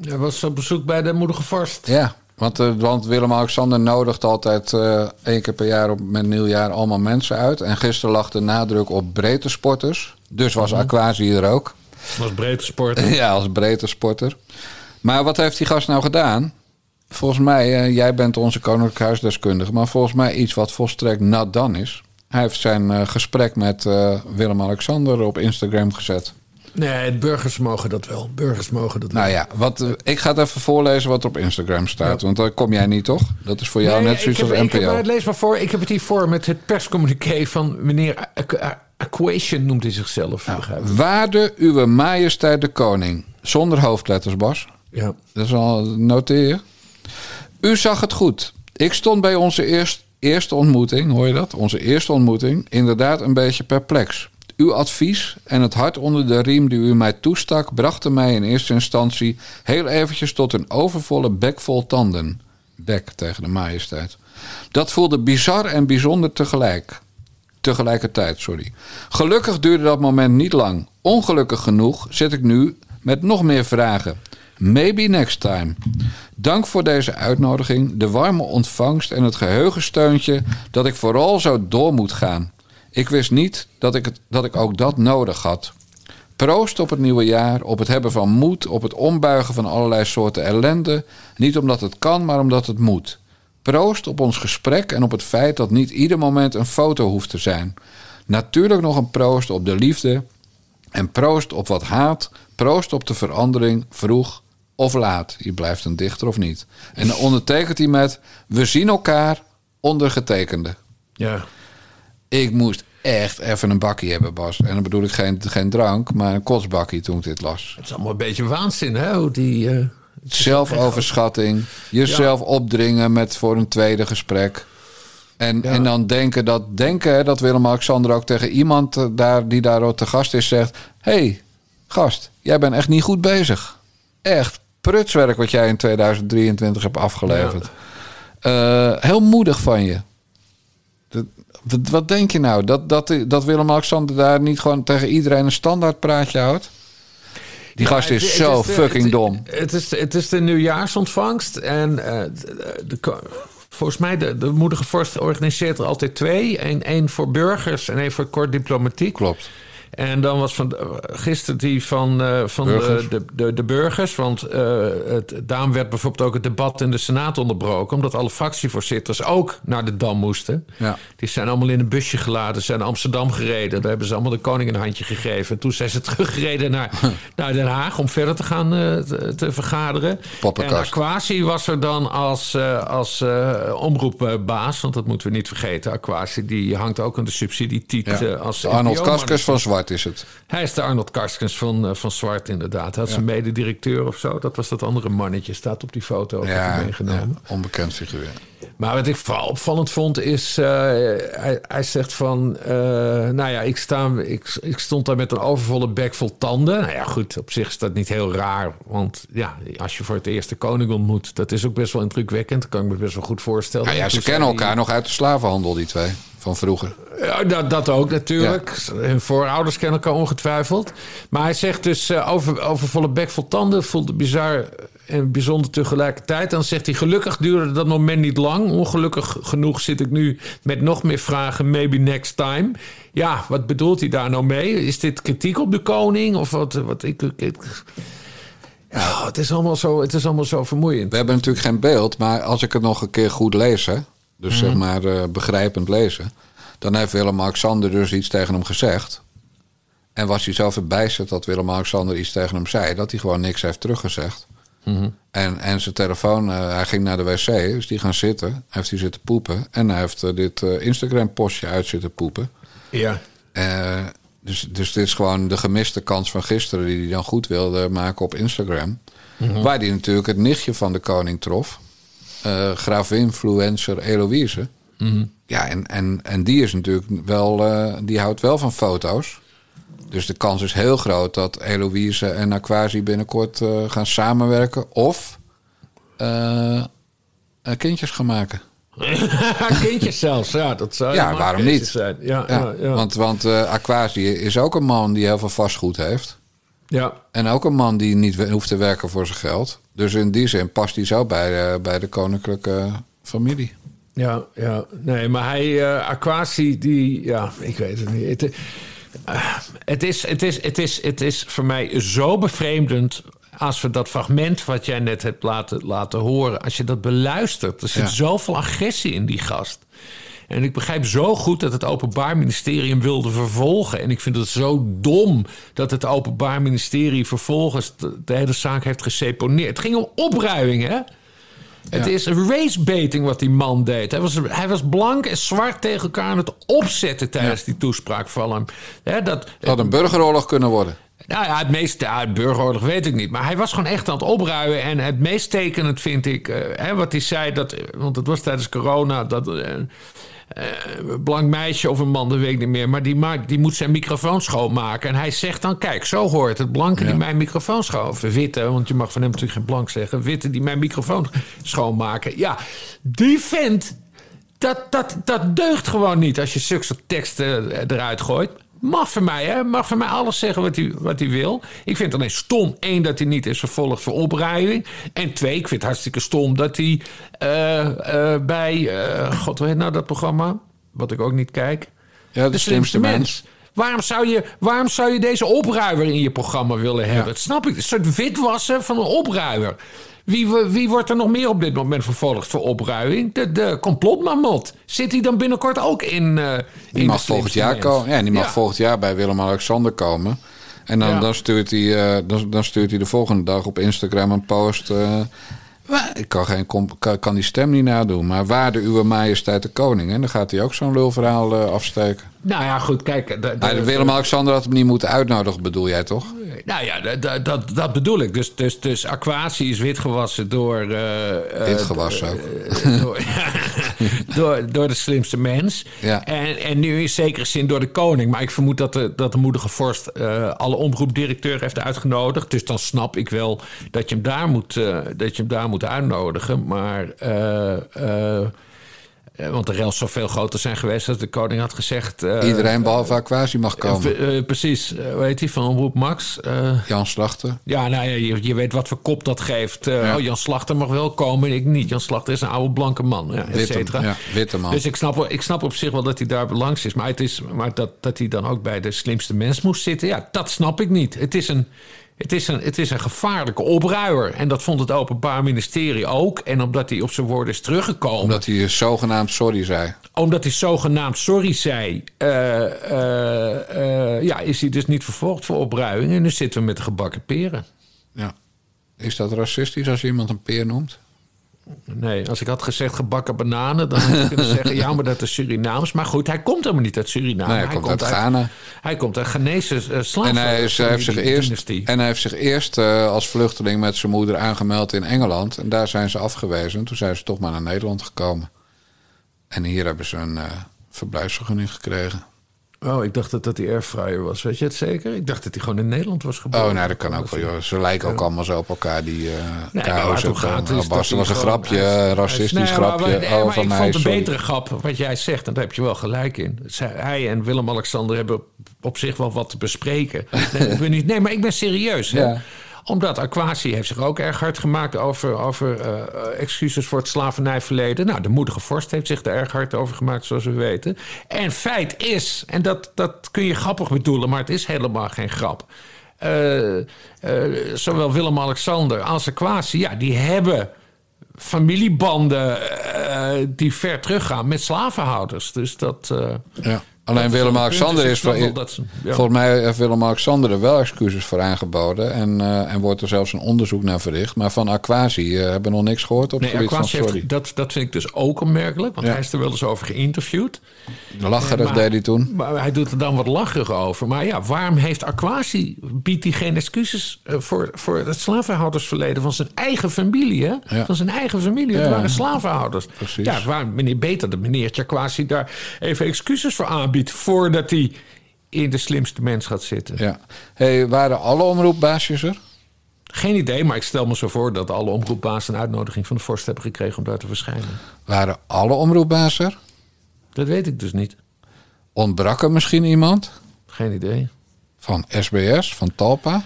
Hij was op bezoek bij de moedige vorst. Ja, Want, eh, want Willem-Alexander nodigt altijd eh, één keer per jaar op, met nieuwjaar allemaal mensen uit. En gisteren lag de nadruk op breedte sporters. Dus was Mhm. Aquasi er ook. Was breedte sport. ja, als breedte sporter. Maar wat heeft die gast nou gedaan? Volgens mij, eh, jij bent onze koninklijke huisdeskundige, maar volgens mij iets wat volstrekt nat dan is. Hij heeft zijn eh, gesprek met eh, Willem-Alexander op Instagram gezet. Nee, burgers mogen dat wel. Burgers mogen dat wel. Nou ja, wat, ik ga het even voorlezen wat er op Instagram staat. Want daar kom jij niet, toch? Dat is voor jou Nee, net zoiets ik heb, als ik heb- NPO. maar lees maar voor. Ik heb het hier voor met het perscommuniqué van meneer Aquation, noemt hij zichzelf. ik. Waarde uwe majesteit de koning. Zonder hoofdletters, Bas. Ja. Dat is al noteer. U zag het goed. Ik stond bij onze eerst, eerste ontmoeting, hoor je dat? Onze eerste ontmoeting, inderdaad een beetje perplex. Uw advies en het hart onder de riem die u mij toestak... brachten mij in eerste instantie heel eventjes tot een overvolle bek vol tanden. Bek tegen de majesteit. Dat voelde bizar en bijzonder tegelijk. Tegelijkertijd, sorry. Gelukkig duurde dat moment niet lang. Ongelukkig genoeg zit ik nu met nog meer vragen. Maybe next time. Dank voor deze uitnodiging, de warme ontvangst en het geheugensteuntje dat ik vooral zo door moet gaan. Ik wist niet dat ik, het, dat ik ook dat nodig had. Proost op het nieuwe jaar, op het hebben van moed, op het ombuigen van allerlei soorten ellende. Niet omdat het kan, maar omdat het moet. Proost op ons gesprek en op het feit dat niet ieder moment een foto hoeft te zijn. Natuurlijk nog een proost op de liefde. En proost op wat haat. Proost op de verandering, vroeg of laat. Je blijft een dichter of niet. En dan ondertekent hij met: We zien elkaar, ondergetekende. Ja. Ik moest echt even een bakkie hebben, Bas. En dan bedoel ik geen, geen drank, maar een kotsbakkie toen ik dit las. Het is allemaal een beetje waanzin, hè? Hoe die... eh, Zelfoverschatting, jezelf opdringen met voor een tweede gesprek. En, en dan denken dat, denken dat Willem-Alexander ook tegen iemand eh, daar, die daar te gast is zegt... hey, gast, jij bent echt niet goed bezig. Echt prutswerk wat jij in 2023 hebt afgeleverd. Eh, heel moedig van je. Dat- wat, wat denk je nou? Dat, dat, dat Willem-Alexander daar niet gewoon tegen iedereen een standaard praatje houdt? Die gast is het- zo het de- fucking het- dom. Het is, het is de nieuwjaarsontvangst. En eh, de, de- de- volgens mij, de, de moedige vorst organiseert er altijd twee. Eén één voor burgers en één voor kort diplomatiek. Klopt. En dan was van, gisteren die van, eh, van Burgers. De, de, de, burgers. Want eh, het, daarom werd bijvoorbeeld ook het debat in de Senaat onderbroken. Omdat alle fractievoorzitters ook naar de Dam moesten. Ja. Die zijn allemaal in een busje geladen, zijn naar Amsterdam gereden. Daar hebben ze allemaal de koning een handje gegeven. En toen zijn ze teruggereden naar, naar Den Haag om verder te gaan eh, te, te vergaderen. Poppenkast. En Aquasi was er dan als, als omroepbaas, want dat moeten we niet vergeten. Aquasi die hangt ook aan de subsidietiet Ja. als De Arnold Kaskers van Zwart is het. hij is de Arnold Karskens van, eh, van Zwart, inderdaad. Hij had zijn mededirecteur of zo. Dat was dat andere mannetje. Staat op die foto. Ja, meegenomen. ja, onbekend figuur. Maar wat ik vooral opvallend vond is... eh, hij, hij zegt van... eh, nou ja, ik, sta, ik, ik stond daar met een overvolle bek vol tanden. Nou ja, goed, op zich is dat niet heel raar. Want ja, als je voor het eerst de koning ontmoet... dat is ook best wel indrukwekkend. Dat kan ik me best wel goed voorstellen. Nou ja, ze Toen kennen elkaar nog uit de slavenhandel, die twee. Van vroeger. Ja, dat, dat ook natuurlijk. Hun voorouders kennen elkaar ongetwijfeld. Maar hij zegt dus eh, over, over volle bek vol tanden voelde bizar en bijzonder tegelijkertijd. Dan zegt hij, gelukkig duurde dat moment niet lang. Ongelukkig genoeg zit ik nu met nog meer vragen, maybe next time. Ja, wat bedoelt hij daar nou mee? Is dit kritiek op de koning? Of wat? wat ik, ik- ja, het is, allemaal zo, het is allemaal zo vermoeiend. We hebben natuurlijk geen beeld, maar als ik het nog een keer goed lees, hè, dus zeg Mhm. maar eh, begrijpend lezen, dan heeft Willem-Alexander dus iets tegen hem gezegd. En was hij zo verbijsterd dat Willem-Alexander iets tegen hem zei, dat hij gewoon niks heeft teruggezegd. Mhm. En, en zijn telefoon, eh, hij ging naar de wc, dus die gaan zitten, heeft hij zitten poepen. En hij heeft eh, dit Instagram-postje uit zitten poepen. Ja. Dus, dus dit is gewoon de gemiste kans van gisteren die hij dan goed wilde maken op Instagram. Mhm. Waar hij natuurlijk het nichtje van de koning trof. Eh gravinfluencer Eloïse. Mhm. Ja, en, en, en die is natuurlijk wel, eh, die houdt wel van foto's. Dus de kans is heel groot dat Eloïse en Aquasi binnenkort eh, gaan samenwerken. Of kindjes gaan maken. Kindjes zelfs, ja. Dat zou Ja, waarom niet? Zijn. Ja, Ja. Want, want Aquasi is ook een man die heel veel vastgoed heeft. Ja. En ook een man die niet hoeft te werken voor zijn geld. Dus in die zin past hij zo bij, eh, bij de koninklijke familie. Ja, ja, nee, maar hij, eh Aquasi, die, ja, ik weet het niet. Het, eh, het, is, het, is, het, is, het is voor mij zo bevreemdend als we dat fragment wat jij net hebt laten, laten horen, als je dat beluistert. Er zit Ja. zoveel agressie in die gast. En ik begrijp zo goed dat het Openbaar Ministerie hem wilde vervolgen. En ik vind het zo dom dat het Openbaar Ministerie vervolgens de, de hele zaak heeft geseponeerd. Het ging om opruiming, hè? Het is racebaiting wat die man deed. Hij was, hij was blank en zwart tegen elkaar aan het opzetten tijdens die toespraak van hem. Dat, Het had een burgeroorlog kunnen worden. nou ja, het meest, ja, het burgeroorlog weet ik niet. Maar hij was gewoon echt aan het opruimen. En het meest tekenend vind ik, eh, hè, wat hij zei, dat, want het was tijdens corona, dat eh, een blank meisje of een man, dat weet ik niet meer. Maar die, maakt, die moet zijn microfoon schoonmaken. En hij zegt dan, kijk, zo hoort het. Blanke die mijn microfoon schoon... Of witte, want je mag van hem natuurlijk geen blank zeggen. Witte die mijn microfoon schoonmaken. Ja, die vent... Dat, dat, dat deugt gewoon niet als je zulke teksten eh, eruit gooit. Mag van mij, hè? Mag van mij alles zeggen wat hij, wat hij wil. Ik vind het alleen stom, één, dat hij niet is vervolgd voor opruiming. En twee, ik vind het hartstikke stom dat hij eh, eh, bij... eh, God, hoe heet nou dat programma? Wat ik ook niet kijk. Ja, de, slimste mens. Waarom zou, je, waarom zou je deze opruimer in je programma willen hebben? Dat snap ik. Een soort witwassen van een opruimer. Wie, wie wordt er nog meer op dit moment vervolgd voor opruiming? De, de complotmamot. Zit hij dan binnenkort ook in, eh Die in mag volgend jaar komen. Ja, die mag Ja. volgend jaar bij Willem-Alexander komen. En dan, Ja. dan, stuurt hij, eh, dan, dan stuurt hij de volgende dag op Instagram een post. eh, "Wa- ik kan, geen, kan, die stem niet nadoen. Maar waarde uw majesteit de koning. En dan gaat hij ook zo'n lulverhaal eh, afsteken. Nou ja, goed, kijk. Maar Willem-Alexander had hem niet moeten uitnodigen, bedoel jij toch? Nou ja, dat- bedoel ik. Dus, dus, dus aquatie is witgewassen door... eh, eh, Witgewassen ook. eh, door, door, door de slimste mens. Ja. En, en nu in zekere zin door de koning. Maar ik vermoed dat de, dat de moedige vorst eh, alle omroepdirecteur heeft uitgenodigd. Dus dan snap ik wel dat je hem daar moet, eh, dat je hem daar moet uitnodigen. Maar... eh, want de rels zou veel groter zijn geweest als de koning had gezegd... eh, Iedereen behalve Aquasi mag komen. eh, eh, precies, Eh, heet die van Omroep Max? Eh, Jan Slachter. ja, nou ja, je, je weet wat voor kop dat geeft. Eh, Ja. oh, Jan Slachter mag wel komen, ik niet. Jan Slachter is een oude blanke man, ja, et Witte, cetera. ja, witte man. Dus ik snap, ik snap op zich wel dat hij daar belangs is. Maar, het is, maar dat, dat hij dan ook bij de slimste mens moest zitten... ja, dat snap ik niet. Het is een, het is een, het is een gevaarlijke opruier. En dat vond het Openbaar Ministerie ook. En omdat hij op zijn woorden is teruggekomen... Omdat hij zogenaamd sorry zei. omdat hij zogenaamd sorry zei... eh, eh, eh, ja, is hij dus niet vervolgd voor opruiing. En nu zitten we met de gebakken peren. Ja. Is dat racistisch als je iemand een peer noemt? Nee, als ik had gezegd gebakken bananen, dan had ik kunnen zeggen: ja, maar dat is Surinaams. Maar goed, hij komt helemaal niet uit Suriname. Nee, hij komt uit Ghana. Hij komt uit Ghanese uh, slaven. En hij, is, hij heeft zich eerst, en hij heeft zich eerst uh, als vluchteling met zijn moeder aangemeld in Engeland. En daar zijn ze afgewezen. Toen zijn ze toch maar naar Nederland gekomen. En hier hebben ze een uh, verblijfsvergunning gekregen. Oh, ik dacht dat dat die airfryer was. Weet je het zeker? Ik dacht dat hij gewoon in Nederland was geboren. Oh, nee, dat kan ook wel. Joh. Ze lijken ook allemaal zo op elkaar, die uh, nee, chaos. Het gaat, Bas, dat was een grapje, een racistisch nee, grapje. Maar, maar, oh, maar van ik mij, vond een sorry. betere grap wat jij zegt. En daar heb je wel gelijk in. Hij en Willem-Alexander hebben op zich wel wat te bespreken. Nee, ik ben niet, nee maar ik ben serieus. Hè? Ja omdat Aquasi heeft zich ook erg hard gemaakt over, over uh, excuses voor het slavernijverleden. Nou, de moedige vorst heeft zich er erg hard over gemaakt, zoals we weten. En feit is, en dat, dat kun je grappig bedoelen, maar het is helemaal geen grap. Uh, zowel Willem-Alexander als Aquasi, ja, die hebben familiebanden die ver teruggaan met slavenhouders. Dus dat. ja. Alleen Willem-Alexander is... Voor, ja. Volgens mij heeft Willem-Alexander er wel excuses voor aangeboden. En, uh, en wordt er zelfs een onderzoek naar verricht. Maar van Aquasi uh, hebben we nog niks gehoord op nee, het van sorry. Heeft, dat, dat vind ik dus ook opmerkelijk. Want ja. hij is er wel eens over geïnterviewd. Lacherig maar, deed hij toen. Maar hij doet er dan wat lacherig over. Maar ja, waarom heeft Aquasi... biedt hij geen excuses voor, voor het slavenhoudersverleden van zijn eigen familie? Hè? Ja. Van zijn eigen familie. Het waren slavenhouders. Precies. Ja, waar meneer beter dat meneertje Aquasi daar even excuses voor aanbiedt voordat hij in de slimste mens gaat zitten. Ja. Hey, waren alle omroepbaasjes er? Geen idee, maar ik stel me zo voor dat alle omroepbazen een uitnodiging van de vorst hebben gekregen om daar te verschijnen. Waren alle omroepbazen er? Dat weet ik dus niet. Ontbrak er misschien iemand? Geen idee. Van SBS, van Talpa?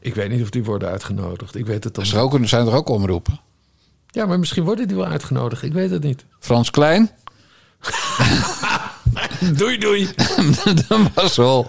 Ik weet niet of die worden uitgenodigd. Ik weet het dan Is er ook, zijn er ook omroepen. Ja, maar misschien worden die wel uitgenodigd. Ik weet het niet. Frans Klein, doei, doei. dat was wel.